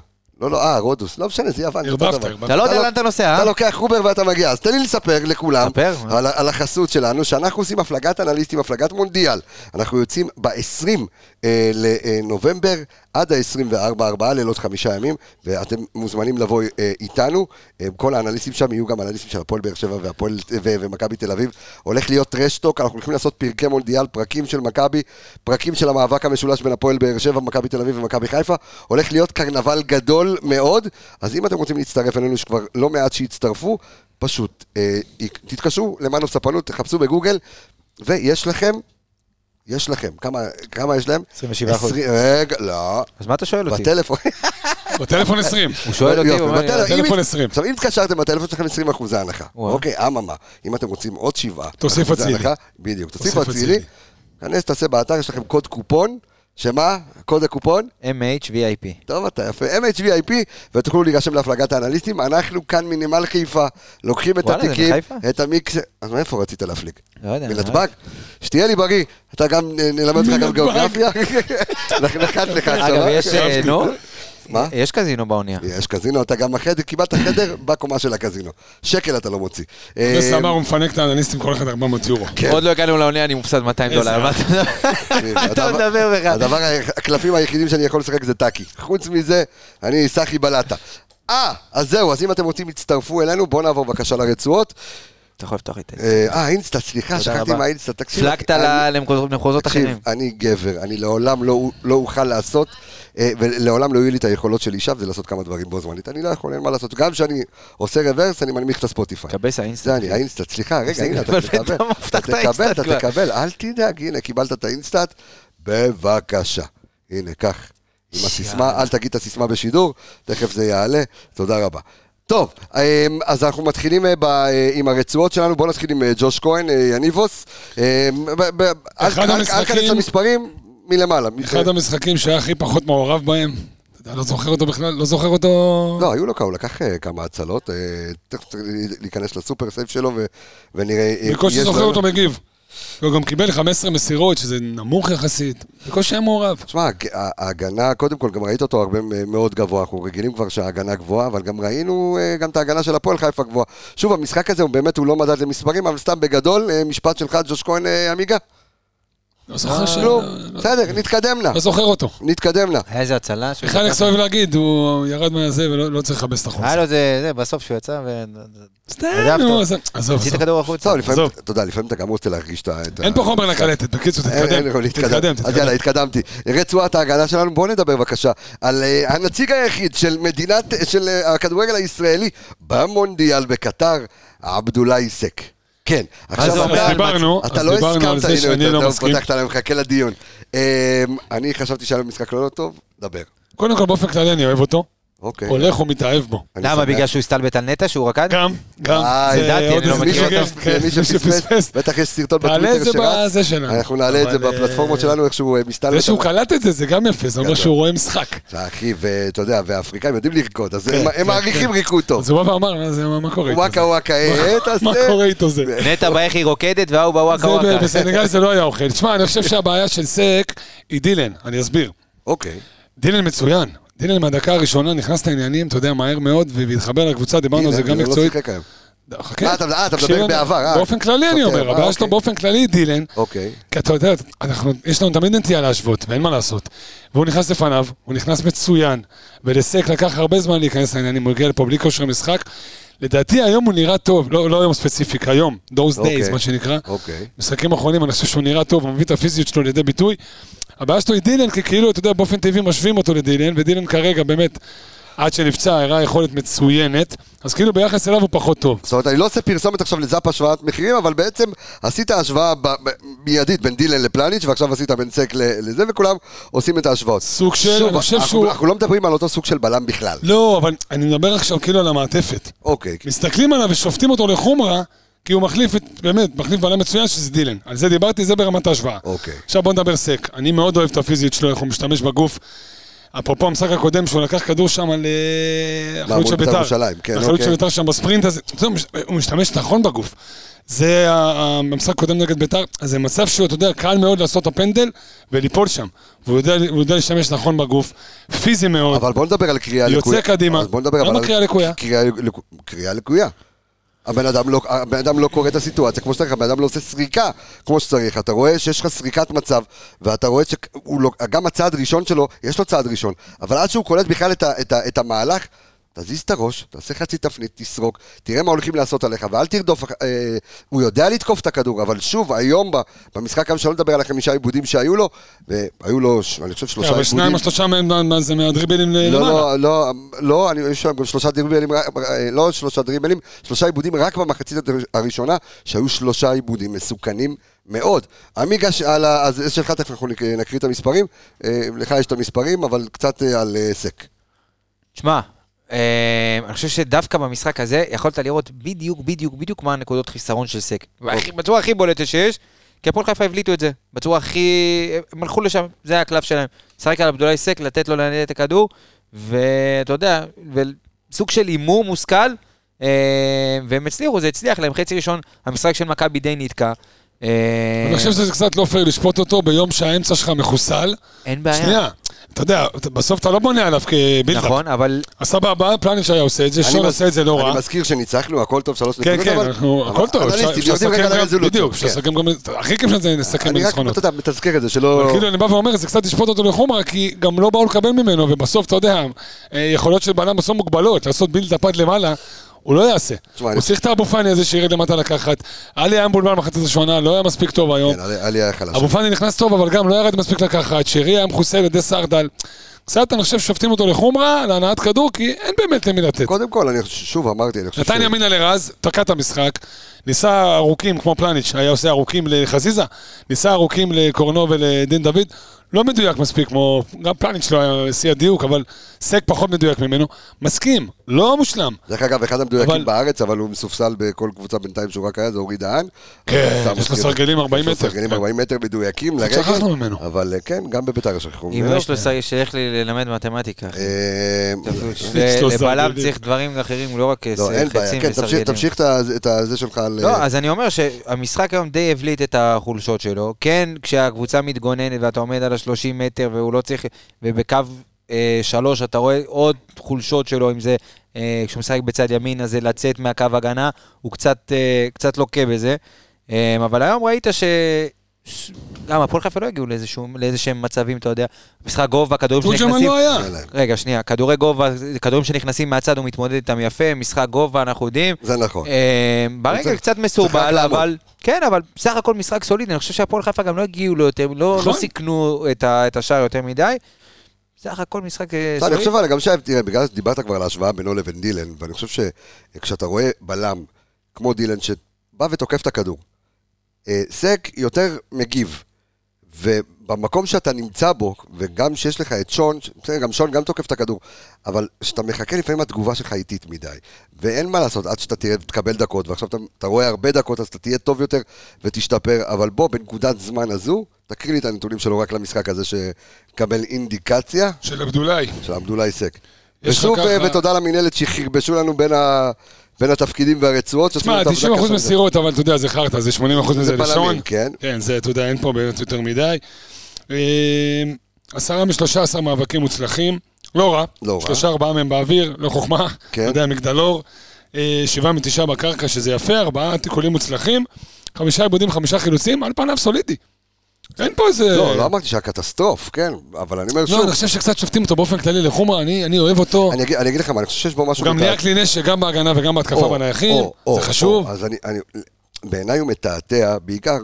לא, לא, אה, רודוס. לא משנה, זה יוון. ערבבת. אתה לא יודע אתה לאן אתה נוסע, אתה אה? לוקח חובר ואתה מגיע, אז תן לי לספר לכולם. על, על החסות שלנו, שאנחנו עושים הפלגת אנליסטים, הפלגת מונדיאל. אנחנו יוצאים ב-20 אה, לנובמבר עד ה-24, ארבעה לילות, חמישה ימים, ואתם מוזמנים לבוא אה, איתנו. אה, כל האנליסטים שם יהיו גם אנליסטים של הפועל באר שבע ומכבי תל אביב. הולך להיות טרשטוק, אנחנו הולכים לעשות פרקי מונדיאל, פרקים של מכבי, פרקים של המאבק המשולש בין הפועל באר שבע, מכבי תל אביב ומכבי חיפה. הולך להיות קרנבל גדול מאוד, אז אם אתם רוצים להצטרף אלינו, יש כבר לא מעט שהצטרפו, פשוט אה, תתקשרו למנו ספנות, תחפשו בגוגל, ויש לכם, יש לכם, כמה, כמה יש להם? 27 אחוז. עשרים- רגע, לא, אז מה אתה שואל אותי? בטלפון. בטלפון 20. [LAUGHS] הוא שואל אותי, הוא אומר בטלפון- טלפון אם- 20. עכשיו, אם התקשרתם בטלפון שלכם 20 אחוזי הנחה. וואו. אוקיי, אממה, אם אתם רוצים עוד שבעה. תוסיף אחוזי אצילי. הנחה, בדיוק, תוסיף. אצילי. כנס, תעשה באתר, יש לכם קוד קופון, שמה? קוד הקופון? MHVIP. טוב אתה יפה, MHVIP, ותוכלו להירשם להפלגת האנליסטים. אנחנו כאן מנמל חיפה, לוקחים את וואלה, התיקים? את המיקס... אז מאיפה רצית להפליג? לא יודע. מנתב"ג? שתהיה לי בריא, אתה גם, אה, נלמד אותך גם מנתב"ג. גיאוגרפיה? נחת לך עכשיו. אגב, אה? יש, אה, נו? מה? יש קזינו באונייה. יש קזינו, אתה גם אחרי זה קיבלת חדר [LAUGHS] בקומה של הקזינו. שקל אתה לא מוציא. אה, זה אמר, הוא מפנק את האנליסטים כל אחד 400 יורו. כן. עוד לא הגענו לאונייה, אני מופסד 200 איזה דולר. מה אתה- מדבר בכלל? הדבר, הקלפים היחידים שאני יכול לשחק זה טאקי. חוץ מזה, אני סחי בלטה. אה, אז זהו, אז אם אתם רוצים, הצטרפו אלינו, בואו נעבור בבקשה לרצועות. אתה יכול לפתוח איתי. אה, אה, אינסטה, סליחה, שכחתי. מהאינסטה. תקשיב, ל- למחוזות אחרים. אני גבר, אני לעולם לא, לא אוכל לעשות, אה, ולעולם לא יהיו לי את היכולות של אישה, זה לעשות כמה דברים בו זמנית. אני לא יכול, אין מה לעשות. גם כשאני עושה רוורס, אני מנמיך את הספוטיפיי. קבס האינסטה. זה אני, האינסטאט, סליחה, רגע, הנה, אתה תקבל, אתה תקבל, אתה. תקבל, אל תדאג, הנה, קיבלת את האינסטאט, בבקשה. הנה, קח, עם הסיסמה, אל תגיד את הסיסמה בשידור, תכף זה יעלה, תודה רבה. טוב, אמ, אז אנחנו מתחילים אה, ב- אה, עם הרצועות שלנו, בואו נתחיל עם אה, ג'וש כהן, יניבוס. אמ, אל תכנס למספרים, מלמעלה. אחד המשחקים שהיה הכי פחות מעורב בהם. אתה לא זוכר אותו בכלל, לא זוכר אותו... לא, היו לו כמה, הוא לקח כמה הצלות, תכף צריך להיכנס לסופר סייף שלו ו- ונראה... אה, בקושי זוכר אותו מגיב. הוא גם קיבל 15 מסירות, שזה נמוך יחסית. בקושי היה מעורב. תשמע, הג- ההגנה, קודם כל, גם ראית אותו הרבה מאוד גבוה, אנחנו רגילים כבר שההגנה גבוהה, אבל גם ראינו אה, גם את ההגנה של הפועל חיפה גבוהה. שוב, המשחק הזה הוא באמת, הוא לא מדד למספרים, אבל סתם בגדול, אה, משפט שלך, ג'וש כהן אה, עמיגה. לא זוכר ש... לא- בסדר, נתקדם נא, לא זוכר אותו. נתקדם. היה איזה הצלה. אלכס לקח- אוהב להגיד, הוא ירד מהזה ולא לא צריך לכבס את החוץ. היה לו זה, זה, בסוף שהוא יצא ו... סתם. נו, עזוב, עזוב. את עזוב. הכדור החוצה. טוב, לפעמים, עזוב. אתה יודע, לפעמים אתה גם רוצה להרגיש את ה... אין פה חומר לקלטת, בקיצור, תתקדם. אז יאללה. התקדמתי. רצועת ההגנה שלנו, בואו נדבר בבקשה על אה, הנציג היחיד של מדינת, של אה, הכדורגל הישראלי במונדיאל בקטר, עבדולאי סק. כן, אז אתה- דיברנו, אתה אז לא דיברנו על הסכמת, זה הנה, שאני אתה- לא אתה מסכים. פתחת להם, מחכה לדיון. אמ, אני חשבתי שהיה לו משחק לא טוב, דבר. קודם כל, באופן כללי אני אוהב אותו. אוקיי. הולך ומתאהב בו. למה? בגלל שהוא הסתלבט על נטע, שהוא רקד? גם, גם. אה, זה ידעתי, אני לא מכיר אותו. כן, מי שפספס. בטח יש סרטון בטוויטר שלנו. אנחנו נעלה את זה אבל, בפלטפורמות אה, שלנו, איך שהוא אה, מסתלבט. זה שהוא קלט את זה, זה גם יפה, זה אומר גדול. שהוא רואה משחק. אחי, ואתה יודע, והאפריקאים יודעים לרקוד, אז כן, הם- כן, הם מעריכים כן. ריקוד טוב. אז הוא בא ואמר, מה זה, מה מה קורה איתו? וואקה וואקה, אה. מה קורה איתו זה? [LAUGHS] נטע באיך היא רוקדת וההוא בוואקה וואקה. בסנגל זה לא היה אוכל. תשמע, אני חושב שהבעיה של סק היא דילן, אני אסביר. אוקיי. דילן מצוין. דילן מהדקה הראשונה נכנס לעניינים, אתה יודע, מהר מאוד, והתחבר לקבוצה, דיברנו על זה גם לא מקצועית. חכה. אה, אתה- אה, מדבר בעבר, אה. באופן כללי אני אומר, אה, הבעיה שלו אוקיי. באופן כללי דילן, אוקיי. כי אתה יודע, יש לנו תמיד נטייה להשוות, ואין מה לעשות. והוא נכנס לפניו, הוא נכנס מצוין, ולסק לקח הרבה זמן להיכנס לעניינים, הוא הגיע לפה בלי כושר משחק. לדעתי היום הוא נראה טוב, לא, לא היום ספציפיק, היום, those אוקיי. days, מה שנקרא. אוקיי. משחקים אחרונים, אני חושב שהוא נראה טוב, הוא מביא את הפיזיות שלו לידי ביטוי. הבעיה שלו היא דילן, כי כאילו, אתה יודע, באופן טבעי משווים אותו לדילן, ודילן כרגע באמת, עד שנפצע, הראה יכולת מצוינת, אז כאילו ביחס אליו הוא פחות טוב. זאת אומרת, אני לא עושה פרסומת עכשיו לזאפ השוואת מחירים, אבל בעצם עשית השוואה מיידית בין דילן לפלניץ', ועכשיו עשית בין סק לזה, וכולם עושים את ההשוואות. סוג של, שוב, אני חושב אנחנו- שהוא... אנחנו לא מדברים על אותו סוג של בלם בכלל. לא, אבל אני מדבר עכשיו כאילו על המעטפת. אוקיי. מסתכלים עליו ושופטים אותו לחומרה, כי הוא מחליף את, באמת, מחליף בלם מצוין שזה דילן. על זה דיברתי, זה ברמת ההשוואה. אוקיי. עכשיו בוא נדבר סק. אני מאוד אוהב את הפיזיות שלו, איך הוא משתמש בגוף. אפרופו המשחק הקודם, שהוא לקח כדור שם על אה, החלוץ של בית"ר בית"ר. ירושלים, כן, החלוץ אוקיי. של בית"ר שם בספרינט הזה. זה, הוא מש- הוא משתמש נכון בגוף. זה ה- ה- במשחק הקודם נגד בית"ר, אז זה מצב שהוא, אתה יודע, קל מאוד לעשות את הפנדל וליפול שם. והוא יודע, יודע להשתמש נכון בגוף, פיזי מאוד. אבל בוא נדבר על קריאה יוצא לקויה. קדימה. בוא נדבר למה קריאה לקויה? קריאה לקו- קריאה לקויה. הבן אדם, לא, הבן אדם לא קורא את הסיטואציה כמו שצריך, הבן אדם לא עושה סריקה כמו שצריך. אתה רואה שיש לך סריקת מצב, ואתה רואה שגם הצעד הראשון שלו, יש לו צעד ראשון, אבל עד שהוא קולט בכלל את, ה, את, ה, את המהלך, תזיז את הראש, תעשה חצי תפנית, תסרוק, תראה מה הולכים לעשות עליך, ואל תרדוף, אה, הוא יודע לתקוף את הכדור, אבל שוב, היום במשחק היום, שלא נדבר על החמישה עיבודים שהיו לו, והיו לו, אני חושב, שלושה אבל עיבודים. שניים או שלושה מהם מה זה מהדריבלים לא, למעלה. לא, לא, לא, אני, יש שם גם שלושה דריבלים, אה, לא שלושה דריבלים, שלושה עיבודים רק במחצית הראשונה, שהיו שלושה עיבודים מסוכנים מאוד. עמיגה, ש- על ה- אז שלך תכף אנחנו נק- נקריא את המספרים, אה, לך יש את המספרים, אבל קצת אה, על סק. תשמע, אה, אני חושב שדווקא במשחק הזה יכולת לראות בדיוק, בדיוק, בדיוק מה הנקודות חיסרון של סק. והכי- בצורה הכי בולטת שיש, כי הפועל חיפה הבליטו את זה. בצורה הכי... הם הלכו לשם, זה היה הקלף שלהם. לשחק על עבדולאי סק, לתת לו לנהל את הכדור, ואתה יודע, סוג של הימור מושכל, אה, והם הצליחו, זה הצליח להם. חצי ראשון, המשחק של מכבי די נתקע. אה, אני חושב שזה קצת לא פייר לשפוט אותו ביום שהאמצע שלך מחוסל. אין בעיה. שנייה, אתה יודע, בסוף אתה לא בונה עליו כ build-up. נכון, אבל אז סבבה, פלניץ' היה עושה את זה, אני שון עושה את זה לא רע. אני מזכיר שניצחנו, הכל טוב, שלוש כן, נקודות, כן, אבל- אנחנו, אבל הכל טוב, אפשר לסכם גם, בדיוק, אפשר כן. לסכם גם, הכי כיף שזה לסכם אני רק, בניצחונות. אתה יודע, מתזכר את זה, שלא... אבל כאילו אני בא ואומר, זה קצת לשפוט אותו לחומרה, כי גם לא באו לקבל ממנו, ובסוף, אתה יודע, אה, יכולות של בלם בסוף מוגבלות, לעשות build-up עד למעלה, הוא לא יעשה. הוא צריך את האבו פאני הזה שירד למטה לקחת. עלי היה מבולבל מחצית ראשונה, לא היה מספיק טוב היום. כן, עלי- היה חלש. אבו פאני נכנס טוב, אבל גם לא ירד מספיק לקחת. שרי היה מכוסה על ידי סרדל. קצת, אני חושב, שופטים אותו לחומרה, להנעת כדור, כי אין באמת למי לתת. קודם כל, אני שוב אמרתי, אני חושב נתן ימינה לרז, תקע את המשחק, ניסה ארוכים כמו פלניץ', היה עושה ארוכים לחזיזה, ניסה ארוכים לקורנו ולדין דוד, לא מדויק מספיק כמו, גם פלניץ' לא היה שיא הדיוק, אבל סק פחות מדויק ממנו, מסכים, לא מושלם. דרך אגב, אחד המדויקים אבל- בארץ, אבל הוא מסופסל בכל קבוצה בינתיים שהוא רק היה, זה אורי דהן. כן, יש לו סרגלים 40 יש לו מטר, סרגלים כן. 40 מטר מדויקים לרגל. שכחנו ממנו. אבל אה, כן, גם בביתר שכחו אם ממנו. יש לו סרגל, שילך לי ללמד מתמטיקה. אה, לו לבלם. צריך דברים אחרים, לא רק לא, אין בעיה, חצים כן, תמשיך- וסרגלים. תמשיך את זה שלך על... לא, אה, אז אני אומר שהמשחק היום די הבליט את החולשות שלו. כן, כשהקבוצה מתגוננת ואתה עומד על ה-30 מטר והוא לא צריך, ובקו אה, שלוש אתה רואה עוד חולשות שלו, אם זה אה, כשהוא משחק בצד ימין, אז זה לצאת מהקו הגנה, הוא קצת, אה, קצת לוקה בזה. אה, אבל היום ראית ש... גם הפועל חיפה לא הגיעו לאיזשהו- לאיזשהם מצבים, אתה יודע. משחק גובה, כדורים תורג'מן שנכנסים. לא היה. רגע, שנייה, כדורי גובה, כדורים שנכנסים מהצד, הוא מתמודד איתם יפה, משחק גובה, אנחנו יודעים. זה נכון. אה, ברגע קצת מסורבל. אבל... כן, אבל בסך הכל משחק סולידי, אני חושב שהפועל חיפה גם לא הגיעו לו יותר, לא לא נכון. סיכנו את השער יותר מדי. בסך הכל משחק אה, אני סולידי. חושב, אבל גם שי, תראה, בגלל שדיברת כבר על ההשוואה בינו לבין דילן, ואני חושב שכשאתה רואה בלם כמו דילן, שבא בא ותוקף את הכדור. אה, סק יותר מגיב, ובמקום שאתה נמצא בו, וגם שיש לך את שון, בסדר, גם שון גם תוקף את הכדור, אבל כשאתה מחכה לפעמים התגובה שלך איטית מדי, ואין מה לעשות עד שאתה תראה, תקבל דקות, ועכשיו אתה, אתה רואה הרבה דקות, אז אתה תהיה טוב יותר ותשתפר, אבל בוא, בנקודת זמן הזו, תקריא לי את הנתונים שלו רק למשחק הזה, שקבל אינדיקציה של עבדולאי. של עבדולאי סק. ושוב, אה, ותודה למינהלת שחרבשו לנו בין, ה... בין התפקידים והרצועות. תשמע, את העבודה 90% קשה בזה. מסירות, אבל אתה יודע, זה חרטא, זה 80% מזה לשון. כן. כן, זה, אתה יודע, אין פה באמת יותר מדי. אה, עשרה משלושה עשר מאבקים מוצלחים, לא רע. לא רע. שלושה ארבעה מהם באוויר, לא חוכמה. כן. אתה יודע, מגדלור. אה, שבעה מתשעה בקרקע, שזה יפה, ארבעה תיקולים מוצלחים. חמישה עיבודים, חמישה חילוצים, על פניו סולידי. אין פה איזה... לא, לא אמרתי שהיה קטסטרוף, כן, אבל אני אומר לא, שוב, אני חושב שקצת שופטים אותו באופן כללי לחומרה, אני אני אוהב אותו. אני אגיד- אני אגיד לך מה, אני חושב שיש בו משהו... הוא גם. נהיה כלי נשק גם בהגנה וגם בהתקפה בנייחים, זה חשוב. אז אני, אני, בעיניי הוא מתעתע, בעיקר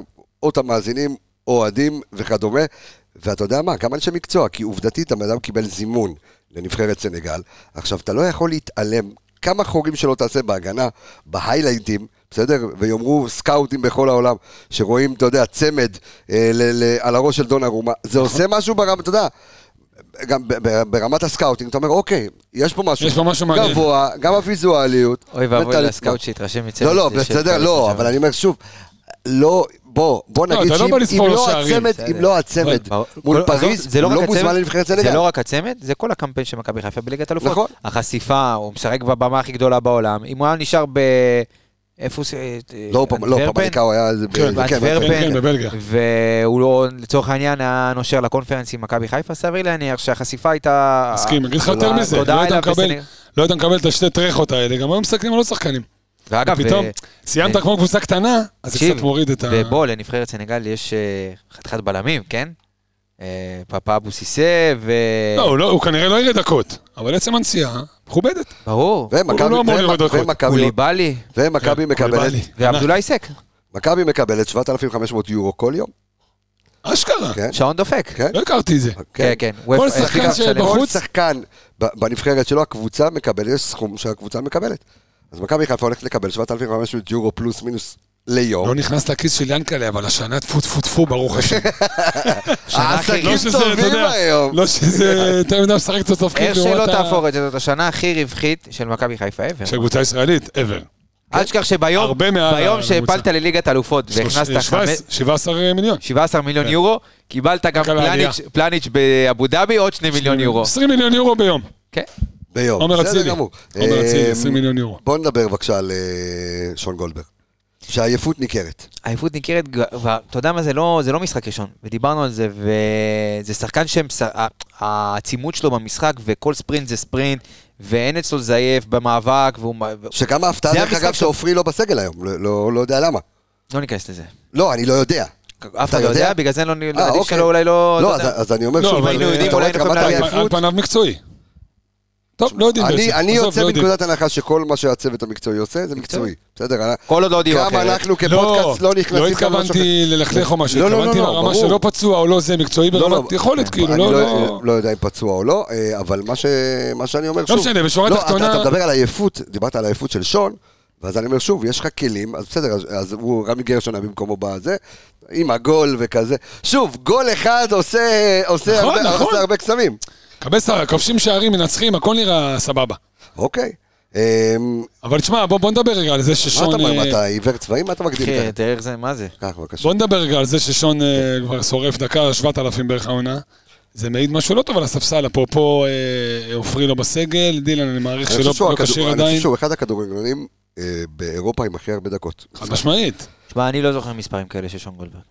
או את המאזינים, אוהדים וכדומה, ואתה יודע מה, גם אנשי מקצוע, כי עובדתית הבן אדם קיבל זימון לנבחרת סנגל, עכשיו אתה לא יכול להתעלם כמה חורים שלא תעשה בהגנה, בהיילייטים, בסדר? ויאמרו סקאוטים בכל העולם, שרואים, אתה יודע, צמד אה, ל, ל, על הראש של דונארומה, זה עושה משהו ברמה, אתה יודע, גם ב- ב- ברמת ה scouting, אתה אומר, אוקיי, יש פה משהו, יש פה משהו מעניין. גבוה, גם הוויזואליות. אוי ואבוי. ל scout שהתרשם מצוות. לא, לא, בסדר, לא, אבל אני אומר שוב, לא, בוא, בוא לא, נגיד לא שאם לא שערים, הצמד. אם לא הצמד. מול כל- פריז, זה לא הוא לא מוזמן לנבחרת זה סנגל. לא רק הצמד, זה כל הקמפיין של מכבי חיפה בליגת אלופות. נכון. החשיפה, הוא משחק בבמה הכי גדולה בעולם. אם הוא היה נשאר ב... איפה הוא... לא, פעם- לא, פמליקה הוא היה... כן, כן. כן, בבלגיה. והוא לא, לצורך העניין, היה נושר לקונפרנס עם מכבי חיפה, סביר להניח שהחשיפה הייתה... מסכים, אגיד לך יותר מזה, תודה לא היית מקבל-. לא היית מקבל את השתי טרחות האלה, גם היום מסתכלים על עוד שחקנים. ואגב, פתאום, ו- סיימת כמו קבוצה קטנה, אז זה קצת מוריד את ה... ובוא, לנבחרת סנגל יש אה, חתיכת בלמים, כן? אה, פאפה אבו סיסה, ו... לא, הוא לא- הוא כנראה לא יראה דקות, אבל עצם הנסיעה, מכובדת. ברור. ומכבי- לא. ומכבי- כן, מקבלת. ועבדולאי סק. מכבי מקבלת 7,500 יורו כל יום, אשכרה, כן? שעון דופק. כן? לא הכרתי את זה. כן, כן. כל וופ- שחקן שבחוץ-. כל? שחקן בנבחרת שלו, הקבוצה מקבלת, יש סכום שהקבוצה מקבלת. אז מכבי חיפה הולכת לקבל 7,500 יורו פלוס מינוס ליום. לא נכנס לכיס של ינקלה, אבל השנה טפו טפו טפו, ברוך השם. [LAUGHS] העסקים לא שזה, אתה טובים יודע, היום. לא שזה [LAUGHS] יותר מדי משחק קצת תפקיד איך שלא לעומת ה- תהפוך את זה, זאת השנה הכי רווחית של מכבי חיפה ever. של קבוצה ישראלית, ever. אל תשכח שביום ביום. שהפלת לליגת אלופות והכנסת שלוש- חמש- 17 17 מיליון. 17 מיליון כן. יורו, קיבלת גם. פלניץ'- באבו דאבי עוד 2 מיליון יורו. 20 מיליון יורו ביום. כן. ביום. עומר אצילי. עומר אצילי, אה, 20 מיליון יורו. בוא נדבר בבקשה על אה, שון גולדברג. שהעייפות ניכרת. העייפות ניכרת, ואתה יודע מה, זה לא, זה לא משחק ראשון, ודיברנו על זה, וזה שחקן שהעצימות שלו במשחק, וכל ספרינט זה ספרינט, ואין אצלו זייף במאבק, והוא... שגם ההפתעה, דרך אגב. שעופרי לא בסגל היום. לא- לא לא יודע למה. לא ניכנס לזה. לא, אני לא יודע. אף אחד לא יודע, בגלל זה לא, אה, עדיף אוקיי. שלא אולי לא... לא, אז אני אומר לא, שוב, אבל היינו יודעים, אתה אולי רואה את רמת את על- העייפות. על פניו מקצועי. טוב, לא יודעים אני, בעצם. אני יוצא לא. מנקודת הנחה שכל מה שהצוות המקצועי עושה זה מקצועי. בסדר? אני- כל עוד לא הודיעו גם. אנחנו לא, כפודקאסט לא נכנסים... לא למשהו אחר. התכוונתי ללכלך או משהו, לא, לא, לא, התכוונתי לא, ברמה ברור. שלא פצוע או לא זה, מקצועי לא, ברמת לא. יכולת, כאילו, אני לא... לא, לא- לא יודע אם פצוע או לא, אה, אבל מה, שאני אומר שוב... משנה, בשורה לא, התחתונה- אתה, אתה מדבר על עייפות, דיברת על עייפות של שון, ואז אני אומר שוב, יש לך כלים, אז בסדר, אז, אז הוא, רמי גרשון היה במקומו בזה, עם הגול וכזה. שוב, גול אחד עושה, עושה, נכון, הרבה, נכון. עושה הרבה קסמים. קבסה, כובשים שערים, מנצחים, הכל נראה סבבה. אוקיי. אמ, אבל תשמע, בוא בוא נדבר רגע על זה מה ששון... אתה אומר, מה, אה, אתה עיוור צבעים? מה אתה אחי, ככה? תראה איך זה, מה זה? קח, בבקשה. בוא נדבר רגע על זה ששון אה, כבר שורף דקה 7,000 בערך העונה. זה מעיד משהו לא טוב על הספסל, אפרופו אה, עופרי לא בסגל, דילן אני מעריך שלא לא כשיר אני חושב עדיין. שהוא אחד הכדורגלנים באירופה עם הכי הרבה דקות. חד משמעית. תשמע, אני לא זוכר מספרים כאלה של שון גולדברג.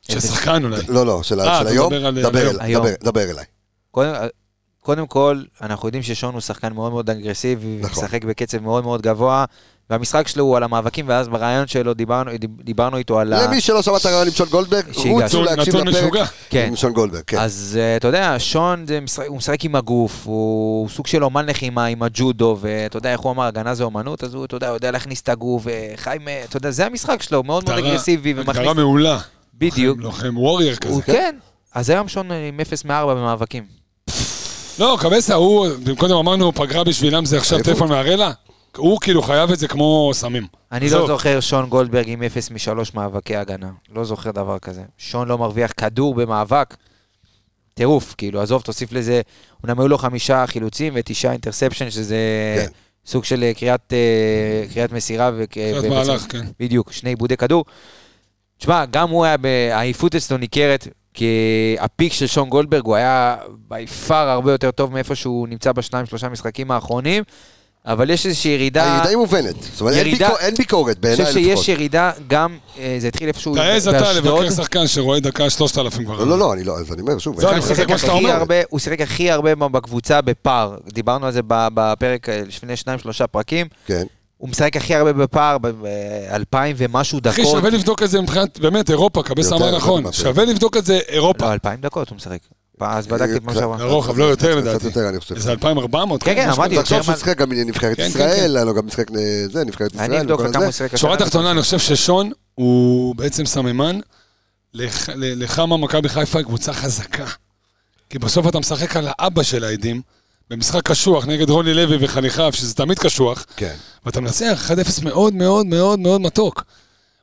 של שחקן אולי. לא, לא, של היום, דבר אליי. קודם, קודם כל, אנחנו יודעים ששון הוא שחקן מאוד מאוד אגרסיבי, נכון. ומשחק בקצב מאוד מאוד גבוה, והמשחק שלו הוא על המאבקים, ואז ברעיון שלו דיברנו, דיברנו איתו על ה... למי שלא שמע את הרעיון עם שון גולדברג. רוצו להקשיב לפרק. כן. עם שון גולדברג, כן. אז אה, אתה יודע, שון זה משחק, הוא משחק עם הגוף, הוא סוג של אומן לחימה עם הג'ודו, ואתה יודע איך הוא אמר, הגנה זה אומנות, אז הוא, אתה יודע, יודע להכניס את הגוף, וחי, אתה יודע, זה המשחק שלו, מאוד מאוד הגדרה- אגרסיבי, הגדרה ומכניס... מעולה. בדיוק. לוחם- לוחם וורייר כזה. הוא כן. אז היום שון עם 0 מ-4 במאבקים. לא, קבסה, הוא, קודם אמרנו, פגרה בשבילם זה עכשיו. טלפון מהרלה. הוא כאילו חייב את זה כמו סמים. אני. לא זוכר שון גולדברג עם 0 משלוש מאבקי הגנה. לא זוכר דבר כזה. שון לא מרוויח כדור במאבק. טירוף, כאילו, עזוב, תוסיף לזה, אומנם היו לו חמישה חילוצים ותשעה אינטרספשן, שזה כן. סוג של אה, קריאת, אה, קריאת מסירה. ו- קריאת מהלך, כן. בדיוק, שני עיבודי כדור. תשמע, גם הוא היה, העייפות אצלו ניכרת, כי הפיק של שון גולדברג הוא היה בי פאר הרבה יותר טוב מאיפה שהוא נמצא בשניים, שלושה משחקים האחרונים, אבל יש איזושהי ירידה... הירידה היא מובנת. זאת אומרת, אין ירידה- ביקור- אין ביקורת אני בעיניי חושב לפחות. שיש ירידה גם, אה, זה התחיל איפשהו תעז אתה באשדוד. לבקר שחקן שרואה דקה 3,000 כבר. לא, לא, לא, אני לא, אז אני אומר, שוב, אין- אני שיחק מה שאתה אומר. הרבה- הוא שיחק הכי הרבה בקבוצה בפער. דיברנו על זה בפרק אה, לפני שניים, שלושה פרקים. כן. הוא משחק הכי הרבה בפער, באלפיים ומשהו אחי, דקות. שווה לבדוק את זה מבחינת, באמת, אירופה, קבס יותר, אמר נכון. שווה לבדוק את זה אירופה. לא, אלפיים דקות הוא משחק. אז בדקתי פעם קצת- שעברה. לרוחב, לא יותר לדעתי. יותר, אני חושב. איזה 2,400. כן, כן, אמרתי. תחשוב יותר שהוא מה- שיחק גם נבחרת כן, כן, ישראל, היה לו גם משחק אה, זה, נבחרת ישראל. אני אבדוק כמה זה. הוא שיחק. שורה. תחתונה, אני חושב ששון הוא בעצם סממן לכמה מכבי חיפה היא קבוצה חזקה. כי בסוף אתה משחק על האבא של העדים, במשחק קשוח נגד רוני לוי וחניכיו, שזה תמיד קשוח, כן. ואתה מנצח 1-0 מאוד מאוד מאוד מאוד מתוק.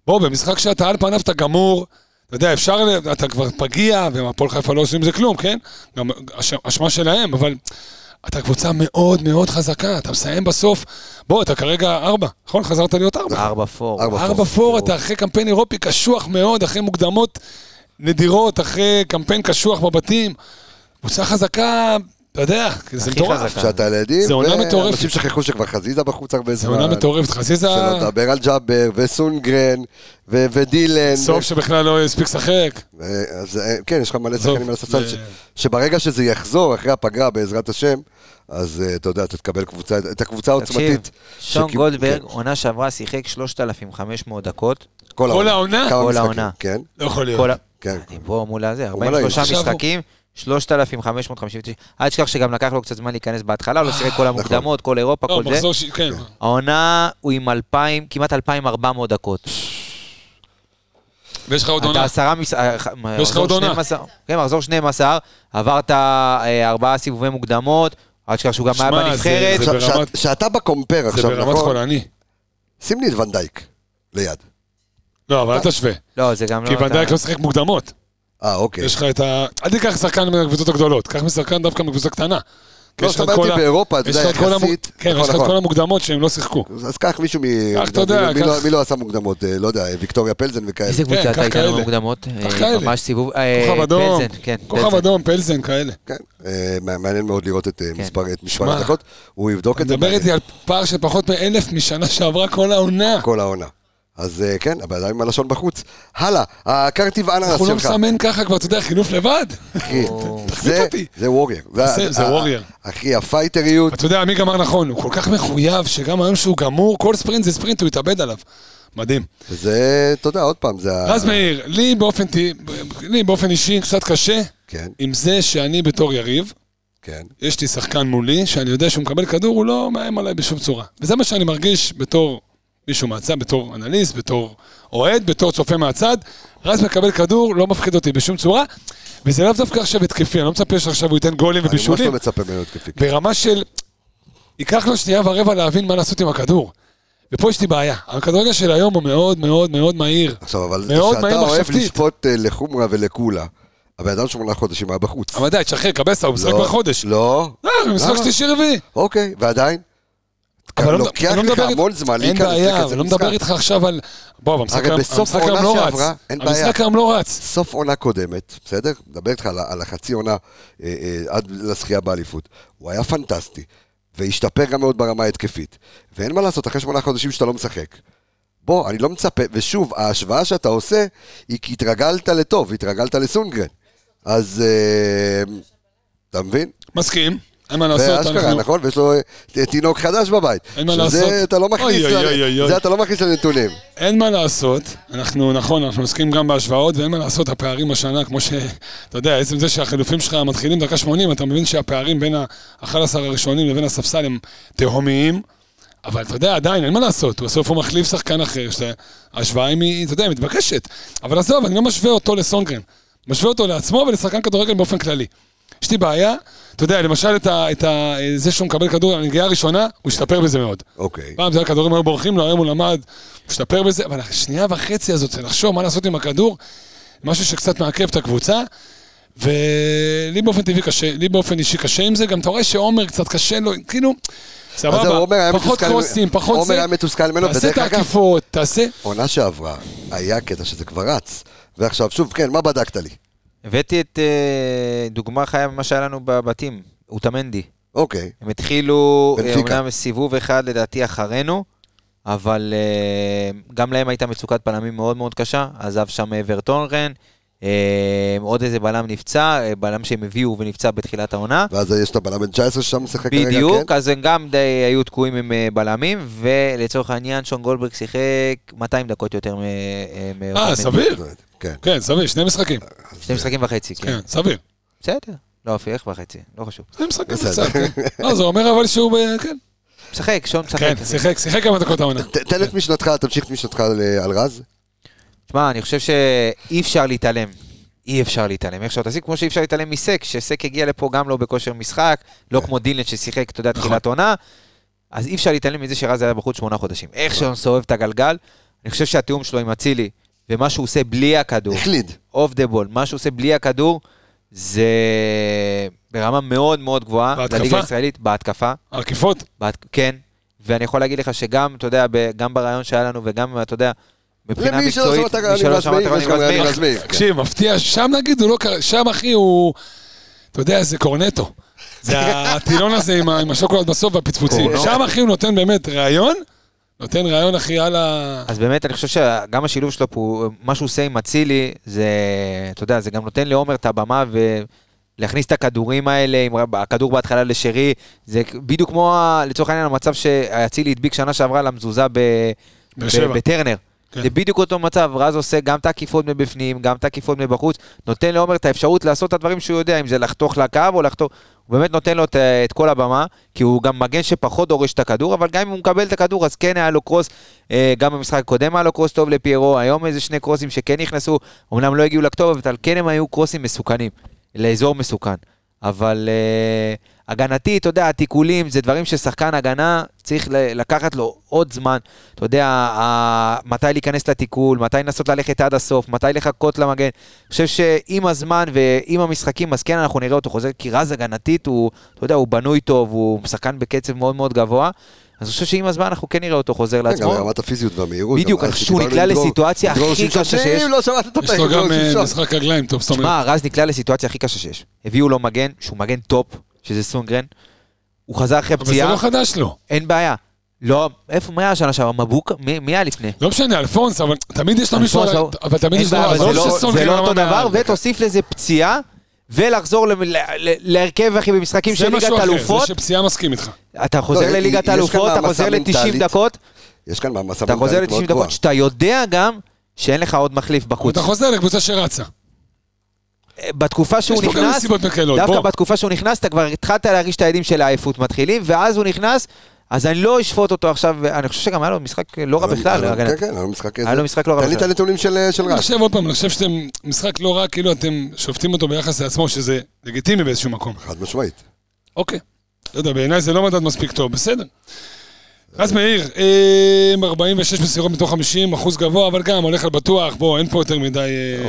בוא, במשחק שאתה על פניו אתה גמור, אתה יודע, אפשר, אתה כבר פגיע, והפועל חיפה לא עושים עם זה כלום, כן? גם אש- אשמה שלהם, אבל אתה קבוצה מאוד מאוד חזקה, אתה מסיים בסוף, בוא, אתה כרגע ארבע, נכון? חזרת להיות ארבע. ארבע פור. ארבע. ארבע פור, אתה אחרי קמפיין אירופי קשוח מאוד, אחרי מוקדמות נדירות, אחרי קמפיין קשוח בבתים. קבוצה חזקה, אתה יודע, זה מטורף. שאתה על הילדים, זה עונה מטורפת. ואנשים שכחו שכבר חזיזה בחוץ הרבה זה זמן. עונה מטורפת. חזיזה, שלא לדבר על ג'אבר, וסונגרן, ודילן. סוף שבכלל לא הספיק לשחק. אז, אה, כן, יש לך מלא שחקנים על הספסל, זה- שברגע שזה יחזור אחרי הפגרה, בעזרת השם, אז אה, אתה יודע, אתה תקבל קבוצה, את הקבוצה תקשיב, העוצמתית. שון שקיב- גולדברג, כן, עונה שעברה שיחק 3,500 דקות. כל העונה? כל העונה. כן, לא יכול להיות. כן. אני פה מול הזה, הוא מלא, 43 עכשיו הוא- משחקים, 3,559. אל תשכח שגם לקח לו קצת זמן להיכנס בהתחלה, לא שיחק כל המוקדמות, כל אירופה, לא, כל זה. כן. העונה הוא עם 2,000, כמעט 2,400 דקות. ויש לך עוד אתה עונה. עשרה מש... אה, ח- יש לך עוד עונה. 12 כן, מחזור 12, עברת אה, ארבעה סיבובי מוקדמות, אל תשכח שהוא גם היה זה- בנבחרת. זה עכשיו, ברמת- שאתה בקומפר זה עכשיו, ברמת נכון? חולני. שים לי את ונדייק ליד. לא, אבל אל תשווה. לא, זה גם לא... כי אתה- ונדייק לא שיחק מוקדמות. אה, אוקיי. יש לך את ה... אל תיקח שחקן מהקבוצות הגדולות, קח משחקן דווקא מקבוצה קטנה. לא, זאת את אומרת, כל ה- באירופה, אתה יש יודע, לך את כל המ- יחסית... כן, נכון, יש לך את נכון. כל המוקדמות שהם לא שיחקו. אז קח מישהו מ... קח, אתה יודע, מי לא- קח- מי לא עשה מוקדמות? אה, לא יודע, ויקטוריה פלזן וכאלה. איזה קבוצה כן, אתה קח איתנו. במוקדמות? ממש סיבוב... אה, כוכב אדום, פלזן, כן, כוכב. אדום, פלזן כאלה. כן, אה, מעניין מאוד לראות את כן. מספר הדקות. הוא יבדוק אתה את זה. מדבר איתי על פער של פחות מאלף משנה שעברה כל העונה. כל העונה. אז אה, כן, הבן אדם עם הלשון בחוץ. הלאה, הקרטיב אננס אנחנו לא שלך. מסמן ככה כבר, אתה יודע, חילוף לבד. אחי, [LAUGHS] זה-. זה וורייר. זה- זה וורייר. אחי, הפייטריות. אתה יודע, מי גמר נכון? הוא כל כך מחויב, שגם היום שהוא גמור, כל ספרינט זה ספרינט, הוא יתאבד עליו. מדהים. וזה, אתה יודע, עוד פעם, זה... רז מאיר, לי באופן, ט- לי באופן אישי קצת קשה כן, עם זה שאני בתור יריב, כן. יש לי שחקן מולי, שאני יודע שהוא מקבל כדור, הוא לא מאיים עליי בשום צורה. וזה מה שאני מרגיש בתור מישהו מהצד, בתור אנליסט, בתור אוהד, בתור צופה מהצד. רז מקבל כדור, לא מפחיד אותי בשום צורה, וזה לאו דווקא עכשיו התקפי, אני לא מצפה שעכשיו הוא ייתן גולים אני ממש ובישולים. לא מצפה ממנו התקפי. ברמה של... ייקח לו שנייה ורבע להבין מה לעשות עם הכדור. ופה יש לי בעיה. הכדורגל של היום הוא מאוד מאוד מאוד מהיר. עכשיו, אבל כשאתה אוהב. לשפוט אה, לחומרה ולקולה, הבן אדם שמונה חודשים היה בחוץ. אבל די, תשחרר, קבסה, הוא משחק לא, בחודש. לא, לא, הוא משחק? שלישי רביעי. אוקיי, ועדיין? אבל לא- לוקח לא לך מדבר- המון זמן אין להיכנס בעיה, לכזה אבל לא. מדבר איתך עכשיו על... בוא, המשחק היום- לא רץ. אין בעיה. המשחק היום לא רץ. סוף עונה קודמת, בסדר? מדבר איתך על, על החצי עונה אה, אה, עד לזכייה באליפות. הוא היה פנטסטי, והשתפר גם מאוד ברמה ההתקפית. ואין מה לעשות, אחרי שמונה חודשים שאתה לא משחק. בוא, אני לא מצפה, ושוב, ההשוואה שאתה עושה, היא כי התרגלת לטוב, התרגלת לסונגרן. אז אה, אתה מבין? מסכים, אין מה לעשות. זה אשכרה, אנחנו- נכון? ויש לו אה, תינוק חדש בבית. אין מה שזה לעשות. אתה לא מכניס, אוי, אוי, אוי, אוי. זה אתה לא מכניס לנתונים. אין מה לעשות, אנחנו, נכון, אנחנו עוסקים גם בהשוואות, ואין מה לעשות, הפערים השנה, כמו ש... אתה יודע, עצם זה שהחילופים שלך מתחילים דקה 80, אתה מבין שהפערים בין ה-11 הראשונים לבין הספסל הם תהומיים, אבל אתה יודע, עדיין, אין מה לעשות, בסוף הוא מחליף שחקן אחר, שההשוואה היא, אתה יודע, מתבקשת. אבל עזוב, אני לא משווה אותו לסונגרן. משווה אותו לעצמו ולשחקן כדורגל באופן כללי. יש לי בעיה, אתה יודע, למשל את ה, את ה, זה שהוא מקבל כדור, הנגיעה הראשונה, הוא השתפר בזה מאוד. אוקיי. פעם זה הכדורים היו בורחים לו, היום הוא למד, הוא השתפר בזה, אבל השנייה וחצי הזאת, זה לחשוב מה לעשות עם הכדור, משהו שקצת מעכב את הקבוצה, ולי באופן טבעי קשה, לי באופן אישי קשה עם זה, גם אתה רואה שעומר קצת קשה לו, כאילו, סבבה, עומר היה פחות קרוסים, פחות עומר זה, היה מתוסכל ממנו, תעשה ודרך את אגב- העקיפות, תעשה, עונה שעברה, היה קטע שזה כבר רץ. ועכשיו, שוב, כן, מה בדקת לי? הבאתי את אה, דוגמה חיה ממה שהיה לנו בבתים, אוטמנדי. אוקיי. הם התחילו, אה. אומנם סיבוב אחד לדעתי אחרינו, אבל אה, גם להם הייתה מצוקת בלמים מאוד מאוד קשה, עזב שם ורטונרן, עוד איזה בלם נפצע, בלם שהם הביאו ונפצע בתחילת העונה. ואז יש את הבלם בן 19 ששם משחק כרגע, בדיוק, כן? אז הם גם די היו תקועים עם בלמים, ולצורך העניין שון גולדברג שיחק 200 דקות יותר מ- אה, סביר, כן. כן, סביר, שני משחקים, שני משחקים וחצי, כן. כן, סביר. בסדר. לא, אפילו איך וחצי, לא חשוב. שני משחקים. קצת, כן. לא, זה אומר אבל שהוא, ב- כן, משחק, שון משחק. כן, שיחק, שיחק כמה דקות העונה. תן את משנתך, תמשיך את משנתך על- על רז. תשמע, אני חושב שאי אפשר להתעלם. אי אפשר להתעלם. איך שאתה תעשי, כמו שאי אפשר להתעלם מסק, שסק הגיע לפה גם לא בכושר משחק, לא כמו דילן ששיחק, אתה יודע, תחילת עונה, אז אי אפשר להתעלם מזה שרז היה בחוץ שמונה חודשים. איך שהוא מסובב את הגלגל, אני חושב שהתיאום שלו עם אצילי, ומה שהוא עושה בלי הכדור, החליד. אוף דה בול, מה שהוא עושה בלי הכדור, זה ברמה מאוד מאוד גבוהה. בהתקפה? לליגה הישראלית, בהתקפה. עקיפות, בהת... כן, ואני יכול להגיד לך שגם, אתה יודע, ב... גם ברעיון שהיה לנו וגם, אתה יודע, מבחינה למי מקצועית, שמע את מי שלא שמע את הרעיון גם רז מאיר, רז מאיר. כן. תקשיב, מפתיע, שם נגיד הוא לא קרה, שם אחי הוא, אתה יודע, זה קורנטו. זה הטילון הזה עם השוקולד בסוף והפצפוצים. שם אחי הוא נותן באמת ראיון, נותן ראיון אחי על ה... אז באמת, אני חושב שגם השילוב שלו פה, מה שהוא עושה עם אצילי, זה, אתה יודע, זה גם נותן לעומר את הבמה ולהכניס את הכדורים האלה, עם הכדור בהתחלה לשרי, זה בדיוק כמו, לצורך העניין, המצב שאצילי הדביק שנה שעברה למזוזה. ב- בטרנר. כן. זה בדיוק אותו מצב, רז עושה גם את העקיפות מבפנים, גם את העקיפות מבחוץ, נותן לעומר את האפשרות לעשות את הדברים שהוא יודע, אם זה לחתוך לקו או לחתוך, הוא באמת נותן לו את, את כל הבמה, כי הוא גם מגן שפחות דורש את הכדור, אבל גם אם הוא מקבל את הכדור, אז כן היה לו קרוס, אה, גם במשחק הקודם היה לו קרוס טוב לפיירו, היום איזה שני קרוסים שכן נכנסו, אמנם לא הגיעו לכתובת, אבל כן הם היו קרוסים מסוכנים, לאזור מסוכן. אבל uh, הגנתי, אתה יודע, התיקולים זה דברים ששחקן הגנה צריך לקחת לו עוד זמן. אתה יודע, ה- מתי להיכנס לתיקול, מתי לנסות ללכת עד הסוף, מתי לחכות למגן. אני חושב שעם הזמן ועם המשחקים, אז כן, אנחנו נראה אותו חוזר, כי רז הגנתית הוא, אתה יודע, הוא בנוי טוב, הוא שחקן בקצב מאוד מאוד גבוה. אז אני חושב שעם הזמן אנחנו כן נראה אותו חוזר כן, גם לעצמו. רמת הפיזיות והמהירות. בדיוק, אני חושב שהוא נקלע לסיטואציה הכי קשה שיש. לא שמעת את יש לו גם אה. משחק רגליים טוב, זאת אומרת. שמע, רז נקלע לסיטואציה הכי קשה שיש. הביאו לו מגן, שהוא מגן top, שזה סונדגרן. הוא חזר אחרי אבל זה פציעה, לא חדש לו. אין בעיה. לא, איפה, מה היה השנה שעברה? מבוקה? מי מי היה לפני? לא משנה, אלפונס, אבל תמיד יש לו מישהו, לא- אבל תמיד יש לו, זה לא- זה לא אותו דבר. ותוסיף לזה פציעה, ולחזור להרכב, אחי, במשחקים זה של משהו ליגת אחר, אלופות. זה שפציעה מסכים איתך. אתה חוזר לא, לליגת האלופות, אתה חוזר ל-90 מנטלית. דקות, יש כאן מעמסה אתה חוזר מנטלית מאוד ל-90 גבוהה. דקות, שאתה יודע גם שאין לך עוד מחליף בחוץ. אתה חוזר לקבוצה שרצה. בתקופה שהוא נכנס, דווקא. בתקופה שהוא נכנס, אתה כבר התחלת להרגיש את העדים של העייפות מתחילים, ואז הוא נכנס, אז אני לא אשפוט אותו עכשיו, אני חושב שגם היה לו משחק לא רע בכלל. כן, כן, היה לו משחק היה לו משחק לא רע תן לי את בכלל. הנתונים של של אני רז. חושב עוד פעם, אני חושב שאתם משחק לא רע, כאילו אתם שופטים אותו ביחס לעצמו, שזה לגיטימי באיזשהו מקום. חד משמעית. אוקיי. לא יודע, בעיניי זה לא מדד מספיק טוב, בסדר. רז מאיר, אה, 46 מסירות מתוך 50, אחוז גבוה, אבל גם הולך על בטוח, בוא, אין פה יותר מדי...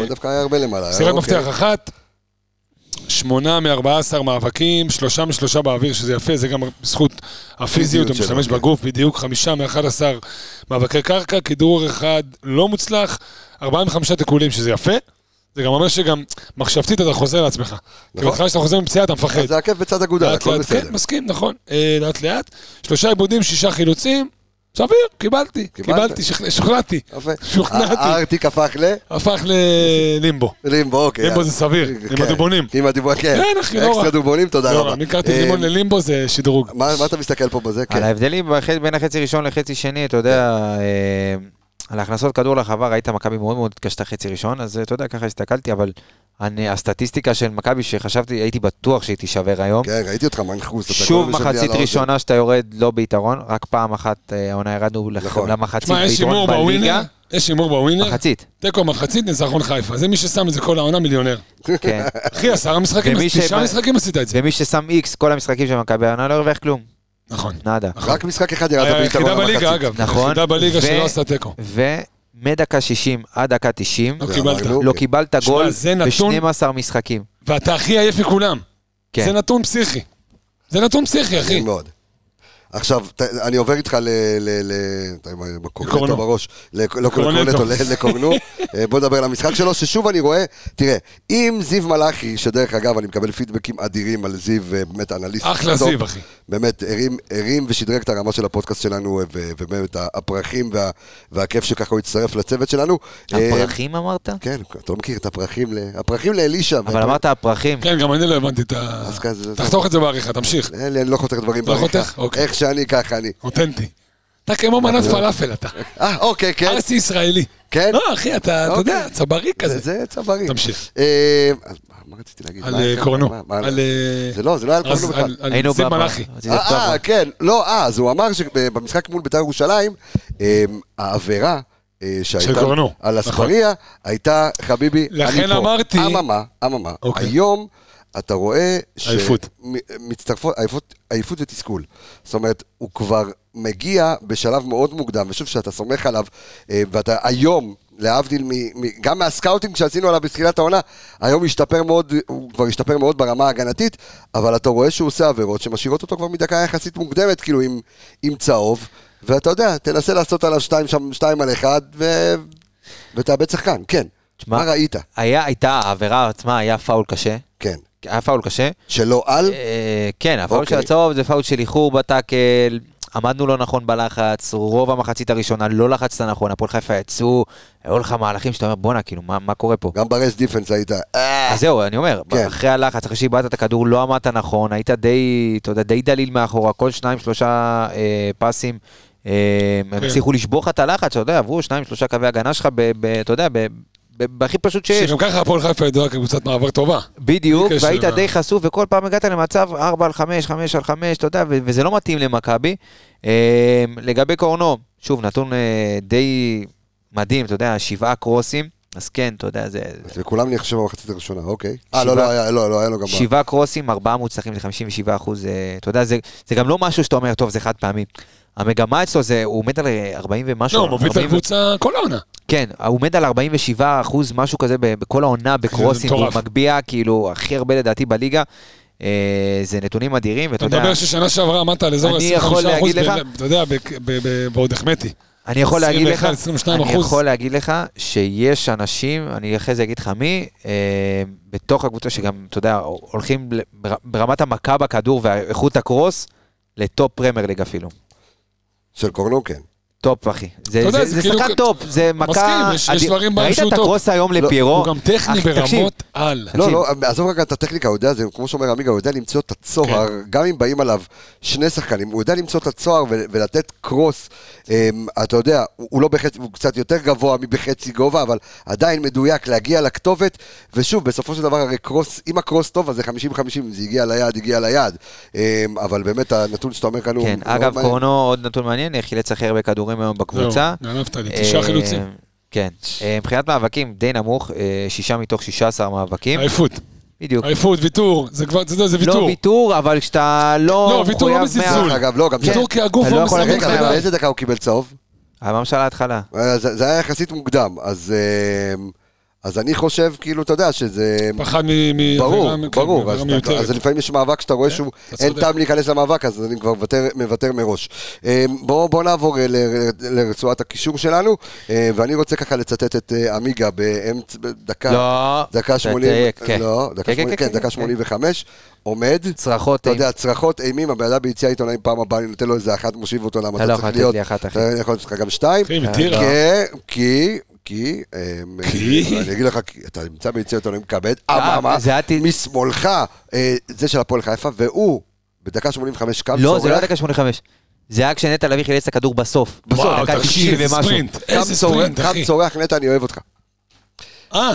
אה, דווקא היה הרבה למעלה. מסירת אוקיי. מפתח אחת, שמונה מ-14 מאבקים, שלושה משלושה באוויר, שזה יפה, זה גם בזכות הפיזיות, הוא משתמש. בגוף, בדיוק, חמישה מ-11 מאבקי קרקע, כדרור אחד לא מוצלח, ארבעה מחמישה תיקולים, שזה יפה. זה גם אומר שגם מחשבתית אתה חוזר לעצמך. כי בהתחלה כשאתה חוזר מפציעה אתה מפחד. אז זה עקב בצד אגודל, הכל בסדר. כן, מסכים, נכון. אה, לאט לאט. שלושה עיבודים, שישה חילוצים, סביר, קיבלתי, קיבלת? קיבלתי, שוכנעתי. שוכנעתי. הארטיק הפך ל... הפך ללימבו. לימבו, אוקיי. לימבו זה סביר, עם כן, הדובונים. עם הדובונים, כן. כן, אחי, לא רע. אקסטרה דובונים, תודה לא רבה. מקרתי אה, לימון ללימבו זה שדרוג. מה אתה מסתכל פה בזה? על כן. ההבדלים בין החצי ראשון לחצי שני, אתה יודע, אה, על ההכנסות כדור לחווה, ראית מכבי מאוד מאוד התקשתה חצי ראשון, אז אתה יודע, ככה הסתכלתי, אבל אני- הסטטיסטיקה של מכבי שחשבתי, הייתי בטוח שהיא תישבר היום. כן, ראיתי אותך מנחוס. שוב מחצית. ראשונה שאתה יורד לא ביתרון, רק פעם אחת אה, העונה ירדנו נכון. למחצית ביתרון בליגה. יש הימור בווינר, מחצית. תיקו מחצית, ניצחון חיפה. זה מי ששם את זה כל העונה מיליונר. כן. אחי, עשרה משחקים, תשעה שבא- משחקים עשית את זה. ומי ששם איקס כל המשחקים של מכבי העונה לא הרוויח כלום. נכון. נאדה. רק משחק אחד ירד ביתרון היחידה בליגה. אגב. נכון. היחידה בליגה ו- שלא עשתה תיקו. ומדקה 60 עד דקה 90, לא קיבלת. אמרנו. לא. קיבלת גול נתון- ב-12 משחקים. ואתה הכי עייף מכולם. כן. זה נתון פסיכי. זה נתון פסיכי, אחי. כן מאוד. עכשיו, ת- אני עובר איתך ל... ל... ל... בראש. לא קורנטו. קורנטו, ל- לקורנו. אה, בוא נדבר על המשחק שלו, ששוב אני רואה, תראה, אם זיו מלאכי, שדרך אגב, אני מקבל פידבקים אדירים על זיו, אה, באמת אנליסט. אחלה טוב, זיו, אחי. באמת, הרים, הרים ושדרג את הרמה של הפודקאסט שלנו, ו- ובאמת הפרחים וה, והכיף שככה הוא הצטרף לצוות שלנו. אה, הפרחים אמרת? כן, אתה לא מכיר את הפרחים, הפרחים לאלישע. אבל אמרת הפרחים. כן, גם אני לא הבנתי את ה... תחתוך את זה בעריכה, תמשיך. אני לא חותך דברים לא בעריכה. חותך? אוקיי. שאני, ככה אני. אותנטי. אתה כמו מנת [LAUGHS] פלאפל, אתה. אה, אוקיי, כן. ארסי ישראלי. כן? לא, אחי, אתה, אתה אוקיי. יודע, צברי זה, כזה. זה צווארי. תמשיך. אה, מה- רציתי להגיד? על אה? קורנו. אה, זה לא, זה לא היה על קורנו בכלל. על- היינו זיו מלאכי. אה, כן. לא, אה, אז הוא אמר שבמשחק מול בית"ר ירושלים, העבירה שהייתה על נכון. אספריה, הייתה, חביבי, אני פה. לכן אמרתי- אממה, אממה. אוקיי. היום אתה רואה... ש- עייפות. מצטרפות, עייפות, עייפות ותסכול. זאת אומרת, הוא כבר מגיע בשלב מאוד מוקדם, ושוב, שאתה סומך עליו, אה, ואתה היום, להבדיל מ, מ, גם מה scouting שעשינו עליו בתחילת העונה, היום השתפר מאוד, הוא כבר השתפר מאוד ברמה ההגנתית, אבל אתה רואה שהוא עושה עבירות שמשאירות אותו כבר מדקה יחסית מוקדמת, כאילו עם, עם צהוב, ואתה יודע, תנסה לעשות עליו שתיים, שם, שתיים על אחד, ו... ותאבד שחקן, כן. תשמע, מה ראית? היה, הייתה, העבירה עצמה היה פאול קשה. כן. היה פאול קשה. שלא על? אה, כן, הפאול של אוקיי. הצהוב זה פאול של איחור ב tackle, עמדנו לא נכון בלחץ, רוב המחצית הראשונה לא לחצת נכון, הפועל חיפה יצאו, היו לך מהלכים שאתה אומר, בואנה, כאילו, מה, מה קורה פה? גם ב rest defense היית... אה, אז זהו, אני אומר, כן. אחרי הלחץ, אחרי שאיבדת את הכדור, לא עמדת נכון, היית די, אתה יודע, די דליל מאחורה, כל שניים, שלושה אה, פסים, אה, הם כן. הצליחו לשבור לך את הלחץ, אתה יודע, עברו שניים, שלושה קווי הגנה שלך, אתה יודע, ב- ב- בהכי פשוט שיש. שגם ככה הפועל חיפה ידועה כקבוצת מעבר טובה. בדיוק, והיית ל- די חשוף, וכל פעם הגעת למצב 4 על 5, 5 על 5, אתה יודע, וזה לא מתאים למכבי. אה, לגבי קורנו, שוב, נתון אה, די מדהים, אתה יודע, שבעה קרוסים, אז כן, אתה יודע, זה... וכולם חושב במחצית הראשונה, אוקיי. אה, לא, לא, היה- לא, לא, היה לו גם... שבעה קרוסים, ארבעה מוצלחים, זה 57 אחוז, אה, אתה יודע, זה, זה גם לא משהו שאתה אומר, טוב, זה חד פעמי. המגמה אצלו זה, הוא עומד על אה, 40 ומשהו. לא, הוא מוביל את 40 ו- הקבוצה כל העונה. כן, הוא עומד על 47 אחוז, משהו כזה בכל העונה בקרוסים, מטורף. מגביה כאילו הכי הרבה לדעתי בליגה. אה, זה נתונים אדירים, ואתה אתה יודע, מדבר ששנה שעברה עמדת על אזור אני 25 יכול אחוז, אתה יודע, בעוד החמאתי. אני יכול להגיד לך, 21, 22 אני. יכול להגיד לך שיש אנשים, אני אחרי זה אגיד לך מי, אה, בתוך הקבוצה שגם, אתה יודע, הולכים ברמת המכה בכדור ואיכות ה cross, ל top Premier League אפילו. של קורנו, כן. top, אחי. זה, זה, זה זה כאילו שחקן top, זה מכה... מסכים, יש-. דברים בהם ראית שהוא את. ה cross היום לא, לפיירו? הוא גם טכני ברמות על. לא. לא, עזוב רגע את הטכניקה, הוא יודע, זה כמו שאומר עמיגה, הוא יודע למצוא את הצוהר, כן. גם אם באים עליו שני שחקנים, הוא יודע למצוא את הצוהר ולתת cross, אמ, אתה יודע, הוא לא בחצי, הוא קצת יותר גבוה מבחצי גובה, אבל עדיין מדויק להגיע לכתובת, ושוב, בסופו של דבר הרי קרוס, אם הקרוס טוב, אז זה 50-50, אם זה הגיע ליעד, הגיע ליעד, אמ, אבל באמת הנתון שאתה אומר כאן הוא... כן, אגב. קורנו, עוד נתון מעניין, חילץ הכי הרבה כדורים היום בקבוצה. זהו, גנבת לי, תשעה אה, חילוצים. כן. אה, מבחינת מאבקים, די נמוך, אה, שישה מתוך 16 מאבקים. עייפות, בדיוק. עייפות, ויתור, זה כבר, אתה יודע, זה לא ויתור. ויתור, אבל כשאתה לא לא, ויתור לא בזלזול. אגב, לא, גם... כן. ויתור כי הגוף לא לא להגיד רגע. באיזה דקה הוא קיבל צהוב? היה ממש על ההתחלה. אה, זה זה היה יחסית מוקדם, אז... אז אני חושב, כאילו, אתה יודע, שזה... פחד מ... מ- ברור, ברור, אז. אז לפעמים יש מאבק שאתה רואה כן, שהוא, אין. טעם להיכנס למאבק, אז אני כבר מוותר, מוותר מראש. אה, בואו בוא נעבור אה, ל- לרצועת הקישור שלנו, אה, ואני רוצה ככה לצטט את עמיגה באמצע, בדקה, לא, דקה 80, תדייק, כן. לא, דקה כן, 80, כן, כן, כן, דקה כן. 85, עומד, צרחות. אתה יודע, צרחות אימים, הבן אדם ביציאה עיתונאים פעם הבאה, אני נותן לו איזה אחת, מושיב אותו, למה אתה אתה לא צריך יכול לתת להיות, לי אחת, אחי. אתה יכול לתת לך גם שתיים, אחי, מטירה. כן, כי, כי, אה, כי? אני אגיד לך, כי אתה נמצא ביציאה עיתונאים כבד, אה, אממה, משמאלך, אה, זה של הפועל חיפה, והוא בדקה 85 קם, לא, זה לא דקה 85. זה היה כשנטע לביא חילץ את הכדור בסוף. בסוף, דקה תקשיב, 90 איזה ומשהו. קם איזה ספרינט, קם אחי. צורח, נטע, אני אוהב אותך. אה,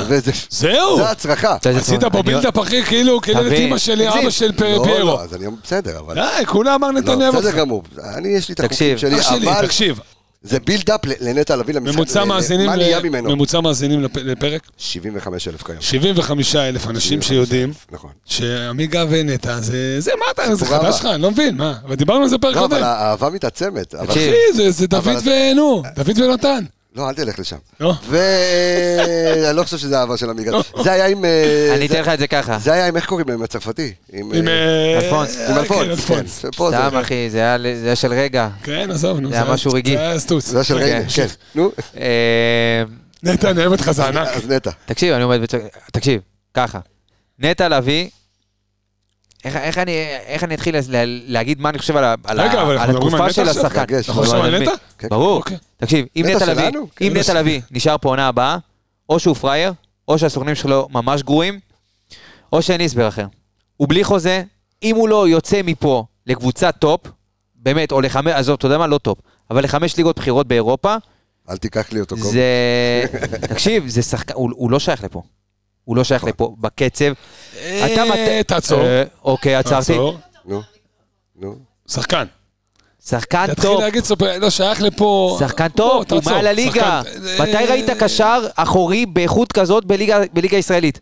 זהו. זה הצרחה. עשית פה בילדאפ אחי, כאילו, כאילו את אימא שלי, תקשיב. אבא של לא, פיירו. לא, אז אני אומר, בסדר, אבל... די, כולה אמר לא, נתניה בסדר. גמור. אני, יש לי את החוקים תקשיב, שלי, אבל... תקשיב. זה build-up לנטע לביא למשחק. ממוצע מאזינים מה ל- נהיה ממנו? ממוצע מאזינים לפ- לפרק? 75 אלף כיום. 75 אלף אנשים 75,000, שיודעים נכון. שעמיגה ונטע זה, זה מה אתה, זה חדש. לך, אני לא מבין, מה? ודיברנו על זה פרק לא, אבל קודם. האהבה מתעצמת. אחי, זה- דוד ונו, דוד ונתן. לא, אל תלך לשם. לא. ואני [LAUGHS] לא חושב שזה אהבה של עמיגה. זה היה עם... אה, אני אתן לך את זה ככה. זה היה עם, איך קוראים להם, הצרפתי? עם עם אה, אה, אלפונס. עם כן, אלפונס. כן, סתם, אחי, זה היה של רגע. כן, עזוב, נו. זה היה משהו רגעי. זה היה סטוץ. זה היה של רגע, כן. נו, אה, נטע, אני אוהב אותך, זה ענק. אז נטע. תקשיב, אני עומד בצ... תקשיב, ככה. נטע לביא, איך, איך, אני, איך אני אתחיל לה, להגיד מה אני חושב על, על, רגע, על מדברים התקופה על של? השחקן? אנחנו לא, על אני נטע? כן. ברור. אוקיי. תקשיב, אם נטע לביא? אם כן, נטע לביא נשאר פה עונה הבאה, או שהוא פראייר, או שהסוכנים שלו ממש גרועים, או שאין הסבר אחר. הוא בלי חוזה, אם הוא לא יוצא מפה לקבוצת top, באמת, או לחמש, עזוב, אתה יודע מה? לא top, אבל לחמש ליגות בכירות באירופה, אל תיקח לי אותו קודם. זה... תקשיב, זה שחקן, הוא, הוא לא שייך לפה. הוא לא שייך לפה בקצב. אתה מת... אה, תעצור. אה, אוקיי, עצרתי. נו, נו. שחקן. שחקן תתחיל top. להגיד סופר, לא שייך לפה. שחקן טוב, הוא. מעל הליגה. מתי אה, ראית קשר אחורי באיכות כזאת בליגה בליגה הישראלית?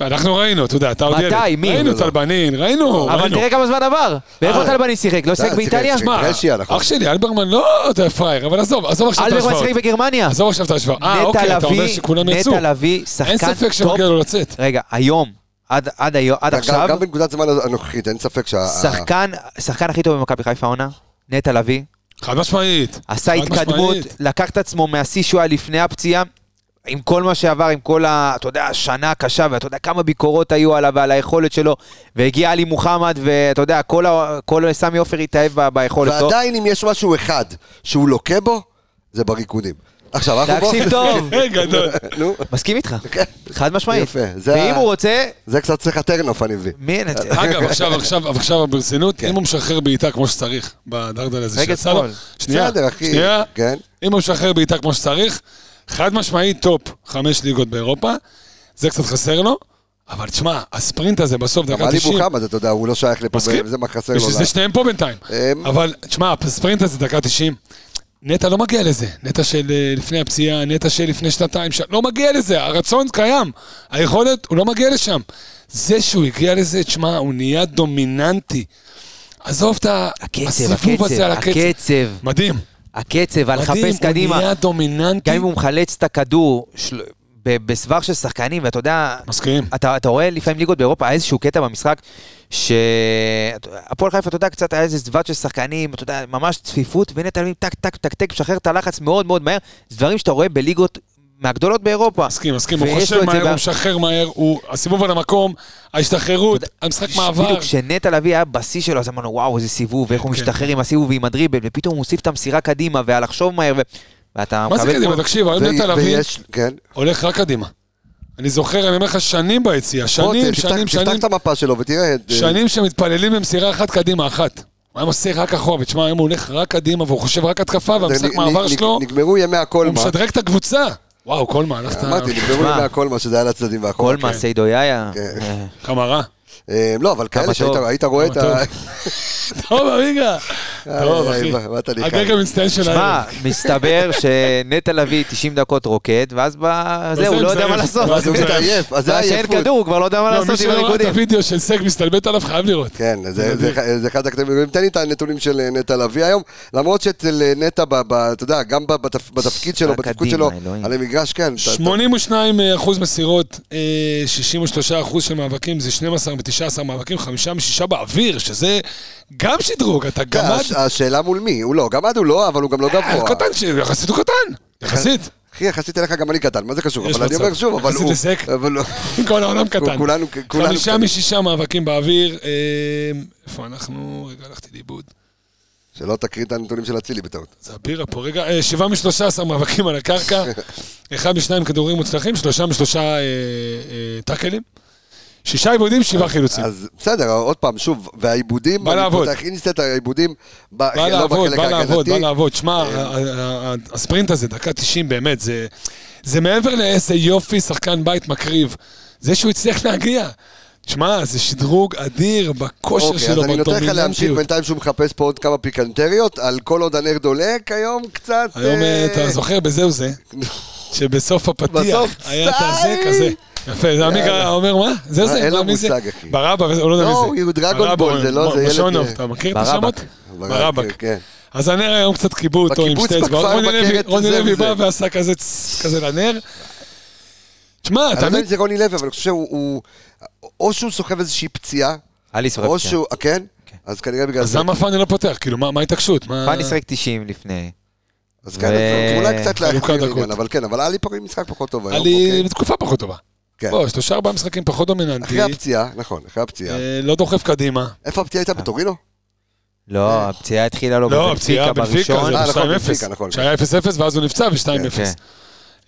אנחנו ראינו, אתה יודע, אתה עוד ילד. מתי? מי? ראינו לא, לא. טל בנין, ראינו, אבל ראינו. תראה כמה זמן עבר. ואיפה אה. טל בנין שיחק? לא שיחק שיחק, באיטליה? מה, ברשיה, נכון. אח שלי, אלברמן לא אתה פראייר, אבל עזוב, עזוב עכשיו את אלברמן ההשוואות. שיחק בגרמניה. עזוב עכשיו את ההשוואות. אה, אוקיי, אתה אומר שכולם יצאו. נטע לביא, אין שחקן ספק top. שמגיע לו לצאת. רגע, היום, עד- עד היום- עד גם- עכשיו, גם בנקודת זמן הנוכחית, אין ספק שה... שחקן, השחקן הכי טוב במכבי חיפה העונה, נטע לביא, חד משמעית. עשה חד התקדמות, משמעית. לקח את עצמו מהשיא שהוא היה לפני הפציעה, עם כל מה שעבר, עם כל ה... אתה יודע, השנה הקשה, ואתה יודע כמה ביקורות היו עליו ועל היכולת שלו, והגיע עלי מוחמד, ואתה יודע, כל, ה... כל סמי עופר התאהב ב- ביכולת שלו. ועדיין אם יש משהו אחד שהוא לוקה בו, זה בריקודים. עכשיו, אנחנו בוא... תקשיב טוב, אה, [LAUGHS] גדול. [LAUGHS] נו, מסכים איתך, כן. חד משמעית. יפה, זה ואם ה- הוא רוצה, זה קצת צריך הטרנוף, אני מבין. מי... [LAUGHS] אגב, עכשיו, עכשיו, עכשיו ברצינות, אם הוא משחרר בעיטה כמו שצריך, ב dribble הזה רגע שיצא לו, שמאל. שנייה. שנייה, כן. אם הוא משחרר בעיטה כמו שצריך, חד משמעית top חמש ליגות באירופה, זה קצת חסר לו, אבל תשמע, הספרינט הזה בסוף, גם דקה עלי 90, מוחמד, אתה יודע, הוא לא שייך לפה? זה מה חסר לו. בשביל לה- זה שניהם פה בינתיים. אמ, אבל, תשמע, הספרינט הזה דקה 90, נטע לא מגיע לזה. נטע של אה, לפני הפציעה, נטע של לפני שנתיים, ש- לא מגיע לזה, הרצון קיים. היכולת, הוא לא מגיע לשם. זה שהוא הגיע לזה, תשמע, הוא נהיה דומיננטי. עזוב את הסיבוב הזה על הקצב, הקצב. הקצב, מדהים. הקצב, מדהים, לחפש הוא קדימה. נהיה דומיננטי. גם אם הוא מחלץ את הכדור של- בסבך של שחקנים, ואתה יודע, מסכים. אתה, אתה רואה לפעמים ליגות באירופה, היה איזשהו קטע במשחק, שהפועל חיפה, אתה יודע, קצת היה איזה זוות של שחקנים, אתה יודע, ממש צפיפות, והנה תלמיד טק, טק, טק, טק, משחרר את הלחץ מאוד מאוד מהר, זה דברים שאתה רואה בליגות מהגדולות באירופה. מסכים, מסכים, הוא חושב מהר, הוא משחרר מהר, הוא, הסיבוב על המקום, ההשתחררות, המשחק מעבר. בדיוק, כשנטע לביא היה בשיא שלו, אז אמרנו, וואו, איזה סיבוב, ואיך הוא כן. משתחרר עם הסיבוב ועם הדריבל, ופתאום הוא מוסיף את המסירה קדימה, והלחשוב מהר, ו... ואתה מה זה מקבל קדימה? תקשיב, היום נטע לביא כן. הולך רק קדימה. אני זוכר, אני אומר לך, שנים ביציאה, שנים, תפתח- שנים, תפתח שנים, את המפה שלו ותראה. את- שנים שמתפללים במסירה אחת קדימה, אחת. הוא היה עושה רק אחורה, ותשמע, היום הוא הולך רק קדימה, והוא חושב רק התקפה, והמשחק מעבר שלו, נגמרו ימי הוא הקולמה. משדרג את הקבוצה. וואו, קולמה, הלכת... אמרתי, נגמרו שמע. ימי הקולמה, שזה היה לצדדים ואחורה. קולמה, סיידו יאיה. כן. אה, כמה רע. אה, לא, אבל כאלה שהיית רואה את ה... טוב, [LAUGHS] אביגה. טוב, איי, אחי. איי, באת לי הגג. המצטיין של שמע. [LAUGHS] מסתבר שנטע לביא 90 דקות רוקד, ואז ב- זהו, הוא לא יודע מה. לעשות. ואז הוא מתעייף, אז זה עייפות. כדור, הוא כבר לא יודע מה לא, מי לעשות עם שלא ראה את הריקודים. הוידאו של סק מסתלבט עליו, חייב לראות. כן, זה- זה מדהים. זה אחד הקטעים. תן לי את הנתונים של אה, נטע לביא היום, למרות שאצל אה, נטע, אתה יודע, גם בתפקיד שלו, בתפקוד שלו. על המגרש, כן. אתה- אתה- 82 אחוז מסירות, אה, 63 אחוז של מאבקים, זה 12 ב-19 מאבקים, חמישה משישה באוויר, שזה גם שדרוג, אתה כן, גמד. הש- השאלה מול מי, הוא לא, גמד הוא לא, אבל הוא גם לא אה, גבוה. קטן, יחסית הוא קטן, יחסית. אחי, יחסית אליך גם אני קטן, מה זה קשור? אבל אני. אומר שוב, אבל יחסית הוא... לסק. אבל הוא- [LAUGHS] כל העולם קטן. כולנו- כולנו חמישה. משישה מאבקים באוויר, אה, איפה אנחנו? רגע, הלכתי לאיבוד. שלא תקריא את הנתונים של אצילי בטעות. זה הבירה פה, רגע, אה, שבעה משלושה עשר מאבקים על הקרקע, [LAUGHS] אחד משניים כדורים מוצלחים, שלושה משלושה אה, אה, טאקלים, שישה עיבודים, שבעה חילוצים. אז בסדר, עוד פעם, שוב, והעיבודים... בא אני לעבוד. פותח אינסטנט, העיבודים... בא לא לעבוד, בא לעבוד, בא. לעבוד. שמע, ה- ה- ה- הספרינט הזה, דקה 90, באמת, זה- זה מעבר לאיזה יופי, שחקן בית מקריב. זה שהוא הצליח להגיע. שמע, זה שדרוג אדיר בכושר אוקיי, שלו, אז אני נותן לך להמשיך בדומיננטיות. בינתיים שהוא מחפש פה עוד כמה פיקנטריות, על כל עוד הנר דולק היום קצת... היום, אה, אה, אתה זוכר, בזהו זה, [LAUGHS] שבסוף הפתיח היה את הזה. כזה. יפה, זה יאללה. אומר מה? זה אה, זה, אין לו? מושג, אחי. ברבא, הוא לא יודע לא, מי זה. הוא דרגון בול, זה לא, זה ילד, משונוב, אה, אתה מכיר את ברבק. השמות? ברבק. כן. אז הנר היום קצת קיבו אותו עם שתי אצבעות. רוני לוי-. בא ועשה כזה לנר. תשמע, אני לא יודע תמיד... אם זה רוני לוי, אבל אני חושב שהוא... הוא- או שהוא סוחב איזושהי פציעה, עלי סוחב או פציעה. שהוא... אה, כן? כן. אז כנראה בגלל אז זה. למה פאני לא פותח? כאילו, מה ההתעקשות? פאני שיחק 90 לפני. אז כן, אז אולי קצת להחמיר אבל כן, אבל עלי משחק פחות טוב היום. עלי אוקיי. בתקופה פחות טובה. כן. בוא, שלושה ארבעה משחקים פחות דומיננטי. אחרי הפציעה, נכון, אחרי הפציעה. אה, לא דוחף קדימה. איפה הפציעה הייתה? בטורינו? לא, הפציעה התחילה לו לא, הפציעה בבנפיקה בנפיקה בראשון. זה אה, נכון, ב-2-0. בנפיקה, נכון. שהיה 0-0 ואז הוא נפצע ב-2-0. כן.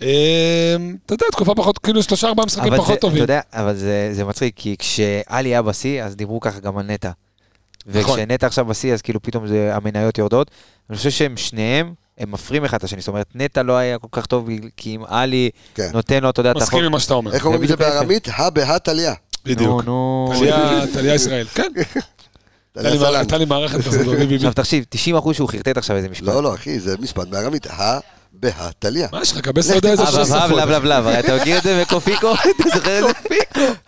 אה, אתה יודע, תקופה פחות, כאילו שלושה ארבעה משחקים פחות טובים. אתה יודע, אבל זה מצחיק, כי כשעלי היה בשיא, אז דיברו ככה גם על נטע. נכון. וכשנטע עכשיו בשיא, אז כאילו פתאום המניות יורדות. אני חושב שהם שניהם, הם מפרים אחד את השני. זאת אומרת, נטע לא היה כל כך טוב, כי אם עלי כן. נותן לו, אתה יודע, את מסכים החוק. עם מה שאתה אומר. איך אומרים את זה. בארמית? הא בהא טליה. בדיוק. נו, נו. טליה- טליה ישראל. כן, [LAUGHS] הייתה לי- מערכת כזאת. עכשיו תחשיב, 90% שהוא חרטט עכשיו איזה משפט. לא, לא, אחי, זה משפט בארמית. הא בהא טליה. מה יש לך? קבס יודע איזה אב שש אב אב שפות. לב לב לב, הרי אתה מכיר את זה מקופיקו? [LAUGHS] אתה זוכר את זה?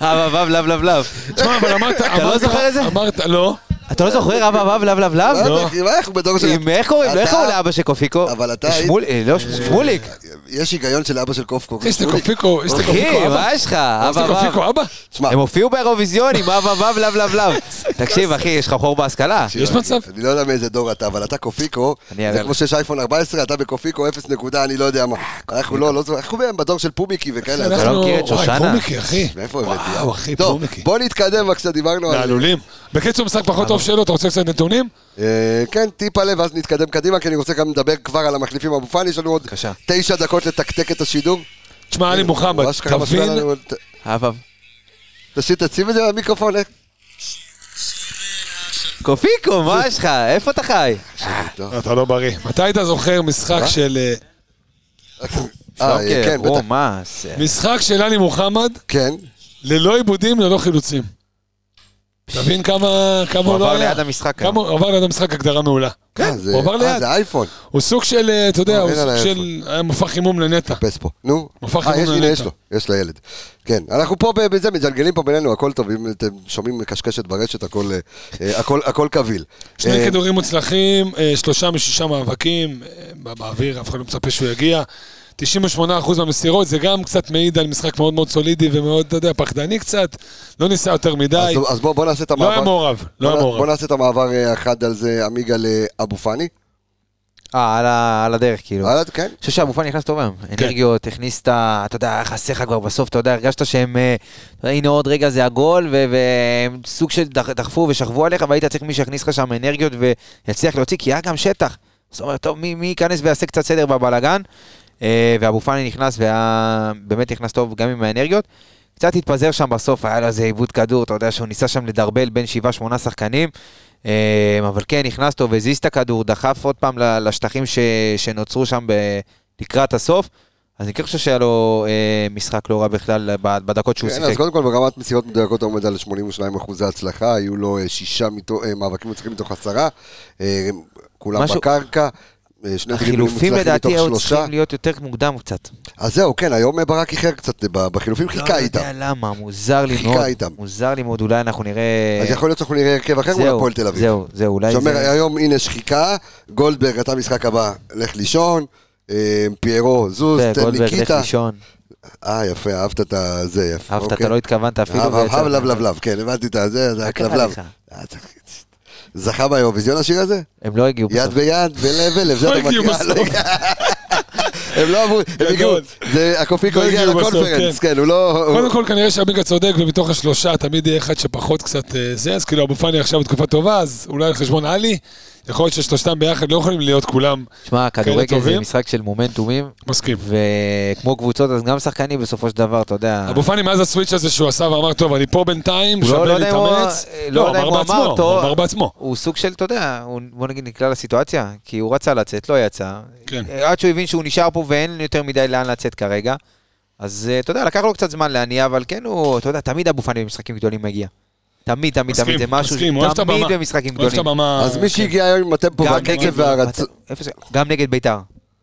אב אב אב לב לב לב. תשמע, אבל אמרת... אתה לא אמרת- זוכר את זה? אמרת, לא. אתה לא זוכר אב אב אב לב לב לב? לא לא. יודע, אחי, מה אנחנו בדור של... עם איך קוראים? איך אתה- קוראים לאבא של קופיקו? אבל אתה היית- שמול- אה, לא, שמוליק. יש היגיון של אבא של קופקו. יש את הקופיקו, יש את הקופיקו אחי, אבא. מה יש לך? אב אב אב. אבא? תשמע, הם הופיעו באירוויזיון עם אב אב אב לב לב לב. תקשיב, אחי, יש לך חור בהשכלה. יש מצב? אני לא יודע מאיזה דור אתה, אבל אתה קופיקו, אני אראה זה. כמו שיש אייפון 14, אתה בקופיקו 0 נקודה, אני לא יודע מה. אנחנו לא, לא זוכר, אנחנו בדור של פומיקי וכאלה. אתה לא מכיר את שושנה? פומיקי, אחי. מאיפה הבאתי? וואו, אחי, טוב, פומיקי. בוא נתקדם בבקשה, דיברנו על... מעלולים. בקיצור, משחק פחות טוב שלו, אתה רוצה קצת נתונים? אה, כן, טיפה לב, ואז נתקדם קדימה, כי אני רוצה גם לדבר כבר על המחליפים אבו פאני, יש לנו עוד. תשע דקות לתקתק את השידור. תשמע, עלי מוחמד, ממש ככה משפיע תבין. תשאיר, תשים את זה במיקרופון, איך? קופיקו, מה יש לך? איפה אתה חי? אתה לא בריא. מתי אתה זוכר משחק? של... אה, אה, כן, בטח. משחק של עלי מוחמד, כן. ללא עיבודים, ללא חילוצים. תבין כמה כמה הוא הוא לא עבר היה. ליד המשחק כמה. הוא עבר ליד המשחק הגדרה מעולה. אה, כן, זה- הוא עבר אה, ליד. זה אייפון. הוא סוג של, אה, אתה יודע, אה, הוא סוג של... היה מופע חימום לנטע. פס פה. נו. מופע אה, חימום לנטע. יש לו. יש לילד. כן. אנחנו פה בזה, מג'לגלים פה בינינו, הכל טוב. אם אתם שומעים קשקשת ברשת, הכל, אה, אה, קביל. שני אה, כדורים מוצלחים, אה, שלושה משישה מאבקים, אה, בא- באוויר, אף אחד לא מצפה שהוא יגיע. 98% מהמסירות, זה גם קצת מעיד על משחק מאוד מאוד סולידי ומאוד, אתה יודע, פחדני קצת. לא ניסה יותר מדי. אז- אז בוא בוא נעשה את לא המעבר. היה מעורב, לא היה נ- בוא מעורב. נעשה את המעבר אה, אחד על זה, עמיגה לאבו פאני. אה, על על הדרך, כאילו. הלאה, כן. אני חושב שאבו פאני נכנס טוב היום. כן. אנרגיות, הכניס את ה... אתה יודע, היה חסר לך כבר בסוף, אתה יודע, הרגשת שהם... אה, הנה עוד רגע זה הגול, ו- והם סוג של דח- דחפו ושכבו עליך, והיית צריך מי שיכניס לך שם אנרגיות ויצליח להוציא, כי היה גם שטח. זאת אומרת, טוב, מי מי ייכנס ויעשה קצת סדר בבלאגן? אה, ואבו פאני נכנס, והיה... באמת נכנס טוב גם עם האנרגיות. קצת התפזר שם בסוף, היה לו איזה עיבוד כדור, אתה יודע שהוא ניסה שם לדרבל בין 7-8 שחקנים. אה, אבל כן, נכנס טוב, הזיז את הכדור, דחף עוד פעם לשטחים ש... שנוצרו שם ב... לקראת הסוף. אז אני כן חושב שהיה לו אה, משחק לא רע בכלל בדקות שהוא כן, אז שיחק. קודם כל ברמת מסירות מדויקות הוא עומד על 82 אחוזי הצלחה, היו לו אה, שישה מתו- אה, מאבקים מצליחים מתוך עשרה, אה, כולם משהו- בקרקע, שני דריבלים החילופים לדעתי היו. צריכים להיות יותר מוקדם קצת. אז זהו, כן, היום אה, ברק איחר קצת אה, בחילופים, חיכה לא איתם. יודע למה, מוזר לי חיכה מאוד. איתם. מוזר לי מאוד, אולי אנחנו נראה... אז יכול להיות שאנחנו נראה הרכב אחר מול הפועל תל אביב. זהו, זהו, אולי שאומר, זה... היום הנה שחיקה, גולדברג, אתה משחק הבא, לך לישון, אה, פיירו, זוז, זה, תן גולדברג, לך ניקיטה. לישון. אה, יפה, אהבת את הזה, יפה. אהבת, אוקיי. אתה לא התכוונת אפילו. אהב, אהב, לב, לב, לב, כן, הבנתי את הזה, זה מה קרה זכה באירוויזיון השיר הזה? הם לא הגיעו יד בסוף. ביד, ולב ולב, זה לא אתה מכיר. הם לא עברו, הם. הגיעו, זה הקופיקו לא הגיע לקונפרנס, כן. כן, הוא לא... קודם כל כנראה שעמיגה צודק, ומתוך השלושה תמיד יהיה אחד שפחות קצת אה, זה, אז כאילו אבו פאני עכשיו בתקופה טובה, אז אולי על חשבון עלי, יכול להיות ששלושתם ביחד לא יכולים להיות כולם שמע, כדורגל זה? משחק של מומנטומים, מסכים. וכמו קבוצות, אז גם שחקנים בסופו של דבר, אתה יודע... אבו פאני מאז הסוויץ' הזה שהוא עשה ואמר, טוב, אני פה בינתיים, לא- לא שווה הוא- להתאמץ. לא יודע אם הוא אמר אותו. הוא אמר בעצמו. הוא סוג של, אתה יודע, בוא נגיד נקלע לסיטואציה, כי הוא רצה לצאת, לא יצא. כן. עד שהוא הבין שהוא נשאר פה ואין יותר מדי לאן לצאת כרגע. אז אה, אתה יודע, לקח לו קצת זמן להניע, אבל כן הוא, אתה יודע, תמיד אבו פאני במשחקים גדולים מגיע. תמיד, תמיד, תמיד, זה משהו, תמיד. במשחקים גדולים. אז מי כן. שהגיע היום עם הטמפו גם והקצב והרצון... גם נגד ביתר.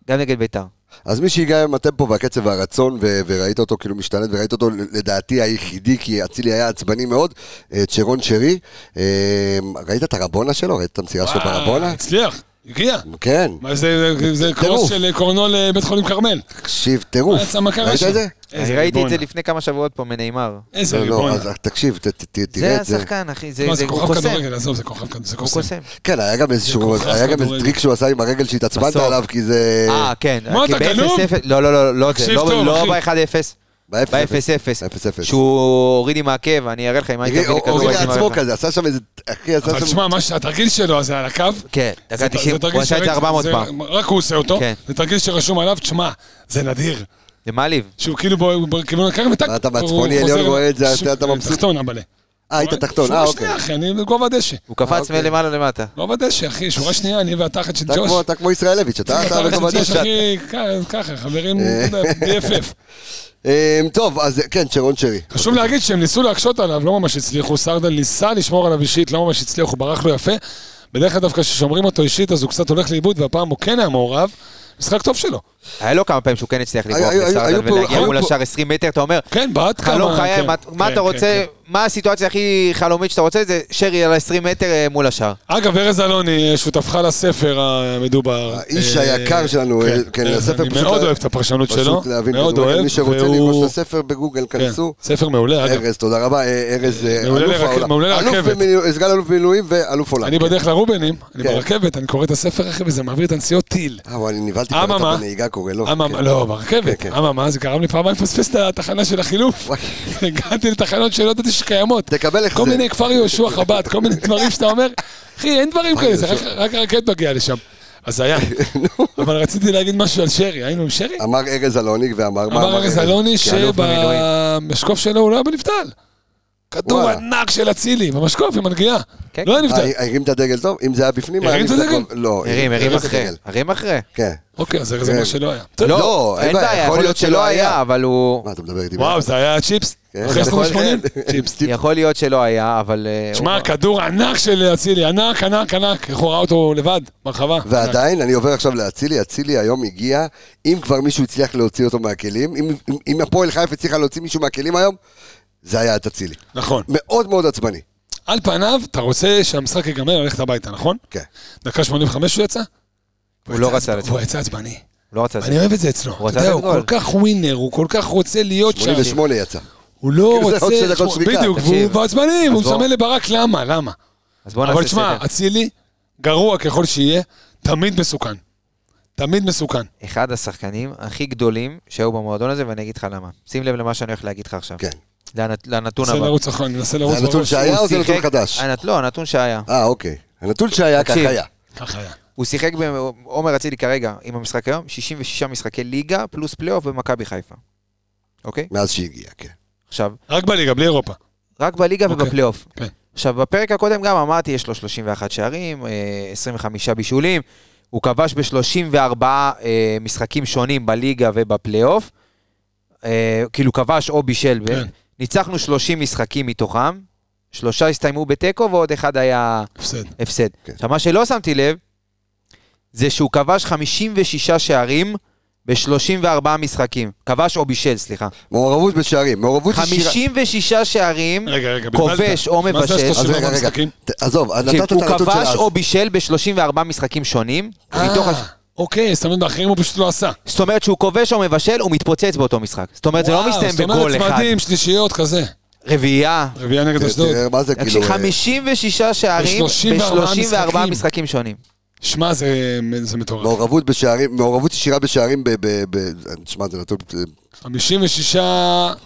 גם נגד ביתר. אז מי שהגיע עם הטמפו והקצב והרצון, ו- וראית אותו כאילו משתלט, וראית אותו לדעתי היחידי, כי אצילי היה עצבני מאוד, אה, צ'רון שרי. אה, ראית את הרבונה שלו? ראית את המסירה שלו ברבונה? הצליח, הגיע. כן, מה זה, זה- זה. קרוס של קורנו לבית חולים כרמל. תקשיב, טירוף. מה יצא, מה קרה ראית שם? את זה? איזה אני ראיתי את. זה לפני כמה שבועות פה מנאמר. איזה לא, לא, ריבון. אז תקשיב, ת- ת- ת- תראה זה את זה. השחקן, אחי, זה מה, זה- זה כוכב קוסם. כדורגל, עזוב, זה כוכב כדורגל, זה קוסם. קוסם. כן, היה גם איזשהו, כוכב היה גם איזה. טריק שהוא עשה עם הרגל שהתעצבנת. עליו, כי זה... אה, כן. מה, כי אתה גנוב? ב-0-0, לא, לא, לא, לא זה, לא טוב, לא אחי. ב-1-0, ב-0-0. ב-0-0. 0-0. שהוא הוריד עם העקב, אני אראה לך אם היית מביא כדור. הוריד לעצמו. כזה, עשה שם איזה... אחי, עשה אבל שם... תשמע, מה שהתרגיל שלו זה על הקו. כן, דקה זה- 90, זה תרגיל הוא עשה את זה שראיתי, 400 זה- פעם. רק הוא עושה אותו. כן. זה תרגיל שרשום עליו, תשמע, זה נדיר. זה מעליב. שהוא כאילו בכיוון הקרן וטק. אתה הוא חוזר- עליון רואה את זה, אתה מבסוט? תחתון, אבאלה. אה, היית תחתון, שורה אה, שנייה, אוקיי. אחי, אני בגובה הדשא. הוא קפץ אוקיי. מלמעלה למטה. גובה דשא, אחי, שורה [LAUGHS] שנייה, אני והתחת של ג'וש. אתה כמו ישראלביץ', אתה אתה בגובה דשא. אחי, ככה, חברים, BFF. אה, [LAUGHS] טוב, אז כן, צ'רון שרי. חשוב להגיד שהם ניסו להקשות עליו, לא ממש הצליחו, סרדל ניסה לשמור עליו אישית, לא ממש הצליח, הוא ברח לו יפה. בדרך כלל דווקא כששומרים אותו אישית אז הוא קצת הולך לאיבוד, והפעם הוא כן היה מעורב. משחק טוב שלו. היה לו כמה פעמים שהוא כן הצליח לברוח לסרדל ולהגיע מול השאר 20 מטר, אתה אומר, כן, בעט כמה... חלום חיי, כן, מה- מה כן, אתה כן, רוצה, כן. מה הסיטואציה הכי חלומית שאתה רוצה, זה שרי על ה-20 מטר אה, מול השאר. אגב, ארז אלוני, שותפך לספר המדובר. האיש אה, היקר שלנו, אה, כן, אה, הספר אני פשוט מאוד לה- אוהב את הפרשנות שלו, פשוט להבין מאוד. אוהב, מי שרוצה והוא- לרכוש את הספר בגוגל, כן, כנסו. ספר מעולה, אגב. ארז, תודה רבה, אה, ארז, אה, אלוף העולם. סגן אלוף במילואים ואלוף עולם. אני בדרך לרובנים, אני כן. ברכבת, אני קורא את הספר אחי, וזה מעביר את הנסיעות טיל. אה, וואי, אני נבהלתי כבר, אתה אממה? קורא לו. אממה, כן. לא, ברכבת. כן, כן. אממה, זה גרם לי פעמיים לפספס את התחנה של החילוף. הגעתי לתחנות שלא ידעתי שקיימות. תקבל החזר. כל מיני כפר יהושע חב"ד, כל מיני דברים שאתה אומר, אחי, אין דברים כאלה, זה רק- הרכבת מגיעה לשם. אז זה היה. [LAUGHS] אבל רציתי להגיד משהו על שרי, היינו עם שרי? אמר ארז אלוני ואמר... אמר ארז אלוני. שבמשקוף שלו הוא לא היה בנבדל. כדור. ענק של אצילי, במשקוף עם הנגיעה. כן, לא היה אה, נבדל. הרים את הדגל טוב? אם זה היה בפנים... הרים את הדגל? לא. הרים, הרים אחרי. הרים אחרי. כן. אוקיי, אז זה כן. מה שלא היה. לא, אין אין בעיה, יכול להיות שלא היה, אבל הוא... מה, אתה מדבר איתי? וואו, זה היה צ'יפס. כן, אחרי זה שנות יכול- ה-80, כן. [LAUGHS] צ'יפס. יכול להיות שלא היה, אבל... אה, שמע, כדור ענק של אצילי, ענק, ענק, ענק. איך הוא ראה אותו לבד, ברחבה. ועדיין, אני עובר עכשיו לאצילי, אצילי היום הגיע, אם כבר מישהו הצליח להוציא אותו מהכלים, אם- אם- אם הפועל חיפה הצליחה להוציא מישהו מהכלים היום, זה היה את אצילי. נכון. מאוד מאוד עצבני. על פניו, אתה רוצה שהמשחק ייגמר, ללכת הביתה, נכון? כן. דקה 85 הוא יצא? הוא לא רצה לצאת. הוא יצא עצבני. לא רצה אני לצאת. אוהב את זה אצלו. הוא אתה רצה יודע, הוא. כל כך ווינר, הוא כל כך רוצה להיות שם. 88 יצא. הוא לא כאילו רוצה... בדיוק. והוא עצבני, בוא- מסמן לברק למה, למה. אבל תשמע. אצילי, גרוע ככל שיהיה, תמיד מסוכן. תמיד מסוכן. אחד השחקנים הכי גדולים שהיו במועדון הזה, ואני אגיד לך למה. שים לב למה שאני הולך להגיד לך עכשיו. כן. לנת- לנתון ננסה הבא. לרוץ אחורה, ננסה לרוץ זה הנתון בראש. שהיה או זה נתון חדש? הנת- לא, הנתון שהיה. אה, אוקיי. הנתון שהיה כך. היה. ככה היה. הוא שיחק, עומר אצילי כרגע, עם המשחק היום, 66 משחקי ליגה פלוס פלייאוף במכבי חיפה. אוקיי? מאז שהגיע, כן. עכשיו, רק בליגה, בלי אירופה. רק בליגה אוקיי. ובפלייאוף. כן. עכשיו, בפרק הקודם גם אמרתי, יש לו 31 שערים, אה, 25 בישולים, הוא כבש ב-34 משחקים שונים בליגה ובפלייאוף. אה, כאילו כבש או בישל. ב- כן. ניצחנו 30 משחקים מתוכם, שלושה הסתיימו בתיקו ועוד אחד היה הפסד. הפסד. כן. עכשיו, מה שלא שמתי לב, זה שהוא כבש 56 שערים ב-34 משחקים. כבש או בישל, סליחה. מעורבות בשערים, מעורבות ישירה. 56 שערים, רגע, רגע, כובש או מה זה מבשל. ה-34 רגע, רגע. משחקים? ת- עזוב, נתת את הוא הנתון של כבש אז. או בישל ב-34 משחקים שונים, מתוך אה, אוקיי, זאת אומרת, באחרים הוא פשוט לא עשה. זאת אומרת שהוא כובש או מבשל, הוא מתפוצץ באותו משחק. זאת אומרת, זה לא וואו, מסתיים זאת אומרת, בגול אחד. צמדים, שלישיות, כזה. רביעייה. רביעייה נגד אשדוד. תראה מה זה כאילו... תקשיב, אה, 56 שערים ב-34 ב-34 משחקים. שונים. שמע, זה זה מטורף. מעורבות בשערים, מעורבות ישירה בשערים ב... ב- ב- תשמע, זה נתון 56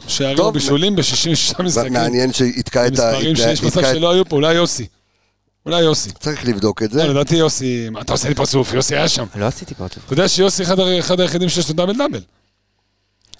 שערים טוב, ובישולים ב-66 משחקים. מעניין שיתקע את ה... מספרים שיש מצב שלא היו פה, אולי יוסי. אולי יוסי. צריך לבדוק את זה. לא, לדעתי יוסי, מה אתה עושה לי פרצוף? יוסי היה שם. לא עשיתי פרצוף. אתה יודע שיוסי אחד היחידים שיש לו דאבל דאבל.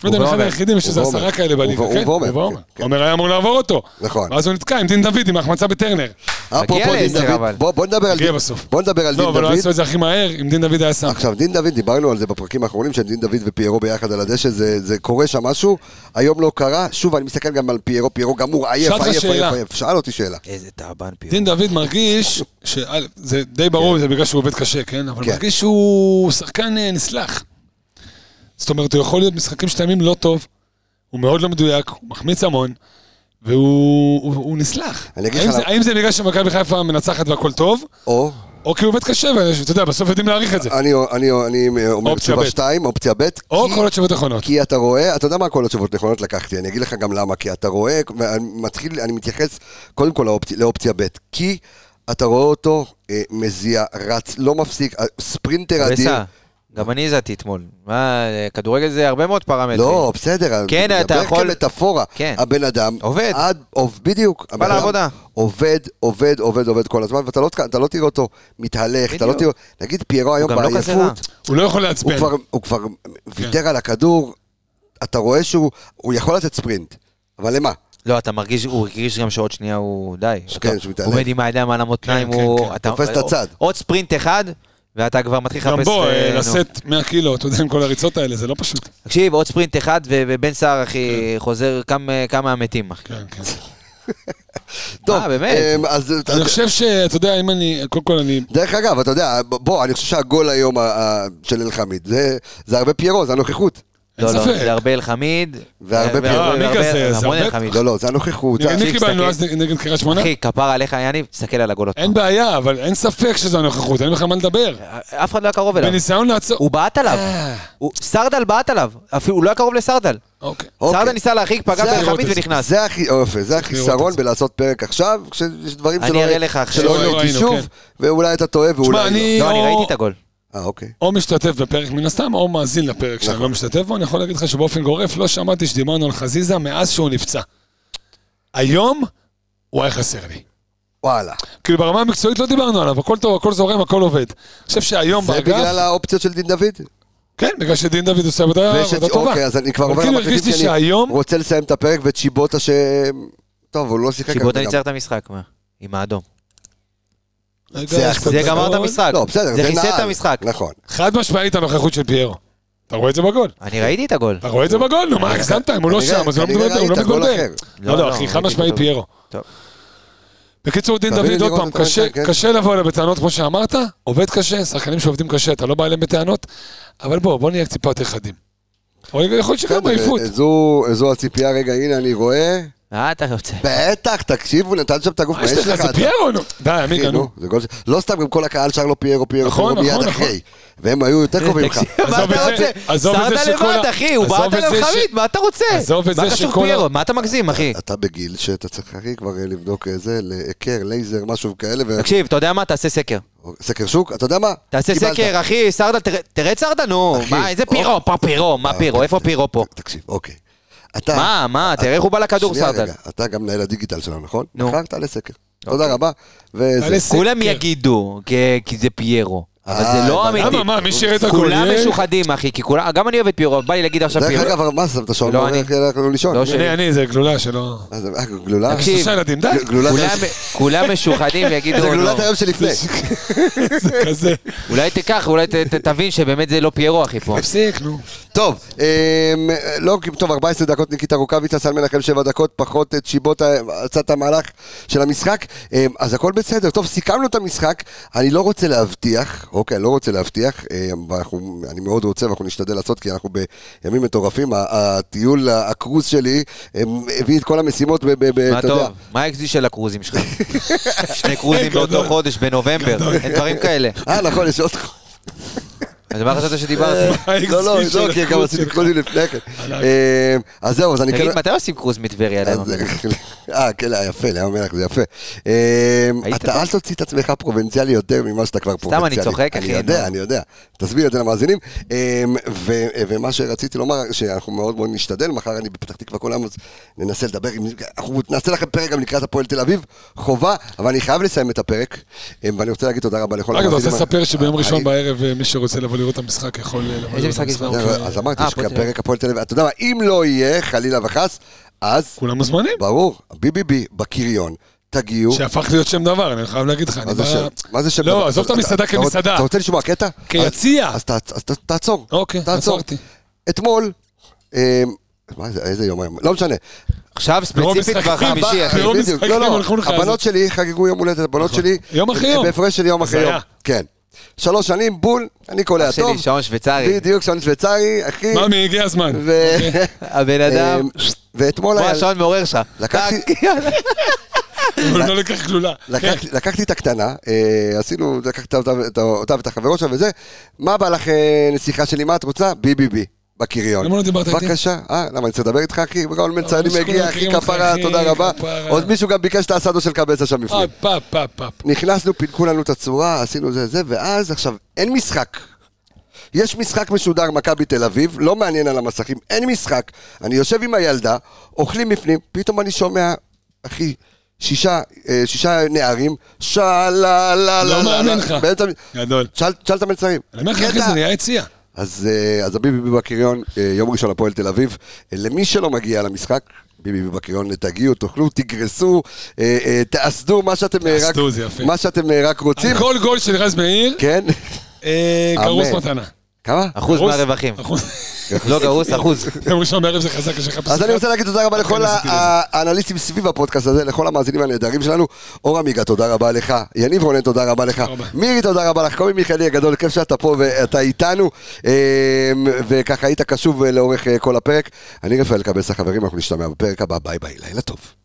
לא יודע אם אחד. היחידים, יש איזה עשרה. כאלה בליגה, כן? הוא ועומר. כן. עומר היה אמור לעבור אותו. נכון. ואז הוא נתקע עם דין דוד, עם ההחמצה בטרנר. אפרופו מגיע דין דוד. בוא בוא נדבר על דין- בסוף. בוא נדבר על דין לא, אבל הוא דוד. עשו את זה הכי מהר, אם דין דוד היה שם. עכשיו, דין דוד, דיברנו על זה בפרקים האחרונים, שדין דוד ופיירו ביחד על הדשא, זה, זה קורה שם משהו, היום לא קרה, שוב, אני מסתכל גם על פיירו, פיירו גמור, עייף, עייף, שאלה. עייף, עייף, שאל אותי שאלה. איזה תאבן פיור. דין דוד מרגיש, ש- א', זה די ברור, זה בגלל שהוא עובד קשה, כן? אבל. מרגיש שהוא שחקן אה, נסלח. זאת אומרת, הוא יכול להיות משחקים שלמים לא טוב, הוא מאוד לא מדויק, הוא מחמיץ המון, והוא הוא- הוא נסלח. האם זה- האם זה בגלל שמכבי חיפה מנצחת והכל טוב, או, או כי הוא עובד קשה, ואתה יודע, בסוף יודעים להעריך את זה. אני, אני, אני אומר אופציה תשובה ב'. שתיים, אופציה ב', או כי- כל התשובות נכונות. כי אתה רואה, אתה יודע מה כל התשובות נכונות לקחתי, אני אגיד לך גם למה, כי אתה רואה, ואני מתחיל, אני מתייחס קודם כל לאופציה, לאופציה ב', כי אתה רואה אותו אה, מזיע, רץ, לא מפסיק, אה, ספרינטר אדיר. גם אני הזעתי אתמול. מה, כדורגל זה הרבה מאוד פרמטרים. לא, בסדר, כן, אתה מדבר יכול- כמטאפורה. כן. הבן אדם, עובד. עד, עוב, בדיוק. אדם לעבודה. עובד, עובד, עובד, עובד כל הזמן, ואתה לא, אתה לא תראה אותו מתהלך, אתה לא. תראה, נגיד פיירו היום לא. בעייפות, הוא לא יכול הוא לעצבן. כבר, הוא כבר כן. ויתר על הכדור, אתה רואה שהוא הוא יכול לתת ספרינט, אבל למה? לא, אתה מרגיש, הוא הרגיש גם שעוד שנייה הוא די. כן, שהוא מתעלף. עומד עם הידיים על המותניים, כן, הוא... כן, כן. אתה- תופס את הצד. עוד ספרינט אחד, ואתה כבר מתחיל לחפש... גם בוא, אה, אה. לשאת 100 קילו, אתה יודע, עם כל הריצות האלה, זה לא פשוט. תקשיב, עוד ספרינט אחד, ובן סער, אחי, חוזר כמה כמה המתים, אחי. כן, כן. [LAUGHS] טוב, אה, באמת? אמ, אז אני חושב שאתה יודע, אם אני, קודם כל אני... דרך אגב, אתה יודע, בוא, אני חושב שהגול היום של אלחמיד, זה זה הרבה פיירו, זה הנוכחות. אין לא, לא, ספק. זה הרבה אלחמיד. והרבה אה. והרבה- מי כזה? זה המון הרבה- אלחמיד. לא, לא, זה הנוכחות. מי. קיבלנו אז נגד קריית שמונה? אחי, כפר עליך, יניב, תסתכל על הגול עוד אין. בעיה, אבל אין ספק שזו הנוכחות, אין בכלל מה לדבר. אף אחד לא היה קרוב אליו. בניסיון לעצור... הוא בעט עליו. אה. סרדל בעט עליו. אפילו הוא לא היה קרוב לסרדל. אוקיי. אוקיי. סרדל ניסה להרחיק, פגע זה. ונכנס. זה החיסרון. בלעשות פרק עכשיו, כשיש דברים שלא ראיתי- לך שוב, כן. ואולי אתה טועה ואולי לא. לא, אני או- ראיתי את הגול. אה, אוקיי. או משתתף בפרק מן הסתם, או מאזין לפרק שאני נכון. לא משתתף בו, אני יכול להגיד לך שבאופן גורף לא שמעתי שדיברנו על חזיזה מאז שהוא נפצע. היום, הוא היה חסר לי. וואלה. כאילו ברמה המקצועית לא דיברנו עליו, הכל טוב, הכל זורם, הכל עובד. אני חושב שהיום זה בגלל באגף, האופציות של דין דוד? כן, בגלל שדין דוד עושה עבודה ושת- עבודה טובה. אוקיי, אז אני כבר עובר כאילו למחליפים, כי אני שהיום, רוצה לסיים את הפרק וצ'יבוטה ש... טוב, הוא לא שיחק. שיבוטה אבל ניצח את המשחק, מה? עם האדום. זה גמר את. המשחק. לא, בסדר, זה חיסל את. המשחק. נכון. חד משמעית הנוכחות של פיירו. אתה רואה את זה בגול. אני ראיתי את הגול. אתה רואה את זה בגול, נו מה, הגזמת, אם הוא לא שם, אז הוא לא מתבלבל, לא. לא, לא, לא, לא, אחי, חד משמעית. פיירו. בקיצור, דין דוד, עוד פעם, קשה- כן. קשה לבוא אליו בטענות כמו שאמרת, עובד קשה, שחקנים שעובדים קשה, אתה לא בא אליהם בטענות, אבל בוא, בוא נהיה טיפה יותר חדים. אבל יכול להיות שגם עייפות. זו- זו הציפייה, רגע, הנה אני רואה. מה אתה רוצה? בטח, תקשיבו, נתן שם את הגוף. מה יש לך, זה? פיירו, נו. די, עמיגה, נו. לא סתם, גם כל הקהל שר לו פיירו, פיירו, נכון, פיירו, מיד נכון, אחרי. נכון. והם היו יותר קרובים לך. מה אתה רוצה? שכל לבד, אחי, הוא בעט את על זה ש- אלחמיד, מה אתה רוצה? עזוב את זה שכל? מה אתה מגזים, אחי? אתה בגיל שאתה צריך, אחי, כבר אה, לבדוק איזה, להיכר, לייזר, משהו כאלה. תקשיב, אתה יודע מה? תעשה סקר. סקר שוק, אתה יודע מה? תעשה. סקר, אחי, סרדל, תראה- את סרדל, נו. מה, איזה פירו? פה פירו, מה אה, פירו? איפה פירו פה? תקשיב, אוקיי. אתה... מה, מה, תראה איך הוא בא לכדור. רגע, אתה גם מנהל הדיגיטל שלנו, נכון? נו. מחר תעלה סקר. תודה רבה. כולם. יגידו, כי- כי זה פיירו. אבל אה, זה לא הבנתי. אמיתי. למה, מה, מי שיראה את הגול? כולם משוחדים, אחי, כי כולם, גם אני אוהב את פירו, בא לי להגיד עכשיו דרך פירו. אגב, מה זה, אתה שעון לא לישון? לא שלי. אני, זה גלולה שלא... מה זה, אה, גלולה? תקשיב. [LAUGHS] כולם- משוחדים ויגידו, זה לא. גלולת היום שלפני. זה [LAUGHS] כזה. אולי תיקח, אולי תבין שבאמת זה לא פיירו, אחי, פה. הפסיק, נו. טוב, אמ, לא, טוב, 14 דקות ניקיטה רוקאביצה, סל מנחם 7 דקות, פחות את שיבוטה, עצת המהלך של המשחק, אמ, אז הכל בסדר. טוב, סיכמנו את המשחק, אני לא רוצה להבטיח, אוקיי, אני לא רוצה להבטיח, אמ, ואנחנו, אני מאוד רוצה ואנחנו נשתדל לעשות, כי אנחנו בימים מטורפים, ה- הטיול, הקרוז שלי, הביא את כל המשימות, ב- ב- ב- מה אתה טוב? יודע. מה האקזי של הקרוזים שלך? [LAUGHS] שני קרוזים באותו חודש, בנובמבר, אין דברים כאלה. אה, נכון, יש עוד... אז מה חשבת שדיברתי? [LAUGHS] לא, לא, של לא, כי גם עשיתי. קרוזים לפני כן. אמ, אז זהו, אז אני. תגיד, מתי עושים קרוז מטבריה? [LAUGHS] אה, כן, היה יפה, לים המלח זה יפה. אתה? אל תוציא את עצמך פרובינציאלי יותר ממה שאתה כבר אני פרובינציאלי. צוחק, אני אחי, יודע, נו. אני יודע. תסביר את זה למאזינים. ו- ומה שרציתי לומר, שאנחנו מאוד מאוד נשתדל, מחר אני בפתח תקווה כל היום, אז ננסה לדבר, עם- אנחנו נעשה לכם פרק גם לקראת הפועל תל אביב, חובה, אבל אני חייב לסיים את הפרק, ואני רוצה להגיד תודה רבה לכל רגע, אתה רוצה המאזינים. לספר שביום ראשון אני- בערב אה, מי שרוצה לבוא לראות את המשחק, יכול לבוא איזה לראות את משחק יש? אז אמרתי, אה, יש הפועל תל פרק הפועל תל אביב. אתה יודע מה, אם לא יהיה, חלילה וחס, אז, כולם מוזמנים. ברור, ביביבי בקריון, תגיעו. שהפך להיות שם דבר, אני חייב להגיד לך. אני מה זה בא- שם? מה זה שם? לא, דבר? עזוב את המסעדה כמסעדה. אתה רוצה לשמוע קטע? כיציע. אז- תעצור. אוקיי. עצרתי. אתמול, אה, מה זה, איזה יום היום? לא משנה. עכשיו מרוב ספציפית כבר חמישי, אחי. לא, לא, על הבנות שלי חגגו יום הולדת, הבנות נכון. שלי... יום אחרי יום. בהפרש של יום אחרי. יום. כן. שלוש שנים, בול, אני קולע אח שלי, טוב. שעון שוויצרי. בדיוק, שעון שוויצרי, אחי. ממי, הגיע הזמן. [LAUGHS] הבן אדם, אה, ואתמול כמו היה... השעון מעורר שלך. לקחתי- [LAUGHS] טק. הוא לא לקח גלולה. לקחתי, לקחתי את הקטנה, אה, עשינו, לקחתי אותה, ואת החברות שלה וזה, מה בא לך אה, נסיכה שלי, מה את רוצה? בי בי בי, בקריון. למה לא דיברת איתי? בבקשה, אה, למה אני צריך לדבר איתך אחי? גאון בן צעדים מגיע, אחי כפרה, תודה רבה. עוד מישהו גם ביקש את האסדו של קבסה שם בפנים. אה, פאפ. נכנסנו, פינקו לנו את הצורה, עשינו זה זה, ואז עכשיו, אין משחק. יש משחק משודר, מכבי תל אביב, לא מעניין על המסכים, אין משחק. אני יושב עם הילדה, אוכלים בפנים, פתאום אני שומע, אחי, שישה, אה, שישה נערים, שאלה, לה, לא מאמין לך. גדול. שאל את המלצרים. אני אומר לך, אחי. זה נהיה יציע. אז אה, אז הביבי בקריון, אה, יום ראשון הפועל תל אביב. אה, למי שלא מגיע למשחק, ביבי בקריון, תגיעו, תאכלו, תגרסו, תאסדו מה שאתם רק- תאסדו, יפה. מה שאתם רק רוצים. כל גול של רז מאיר, כן. גרוס. מתנה. כמה? אחוז? מהרווחים. אחוז. לא גרוס, [LAUGHS] אחוז. יום ראשון בערב זה חזק, יש לך פסוק. אז אני רוצה להגיד תודה רבה לכל אוקיי, לזה. האנליסטים סביב הפודקאסט הזה, לכל המאזינים הנהדרים שלנו. אור עמיגה, תודה רבה לך. יניב רונן, תודה רבה לך. מירי, תודה רבה לך. קובי מיכאלי הגדול, כיף שאתה פה ואתה איתנו. אה, וככה היית קשוב לאורך אה, כל הפרק. אני רפאל קבס החברים, אנחנו נשתמע בפרק הבא. ביי ביי, לילה טוב.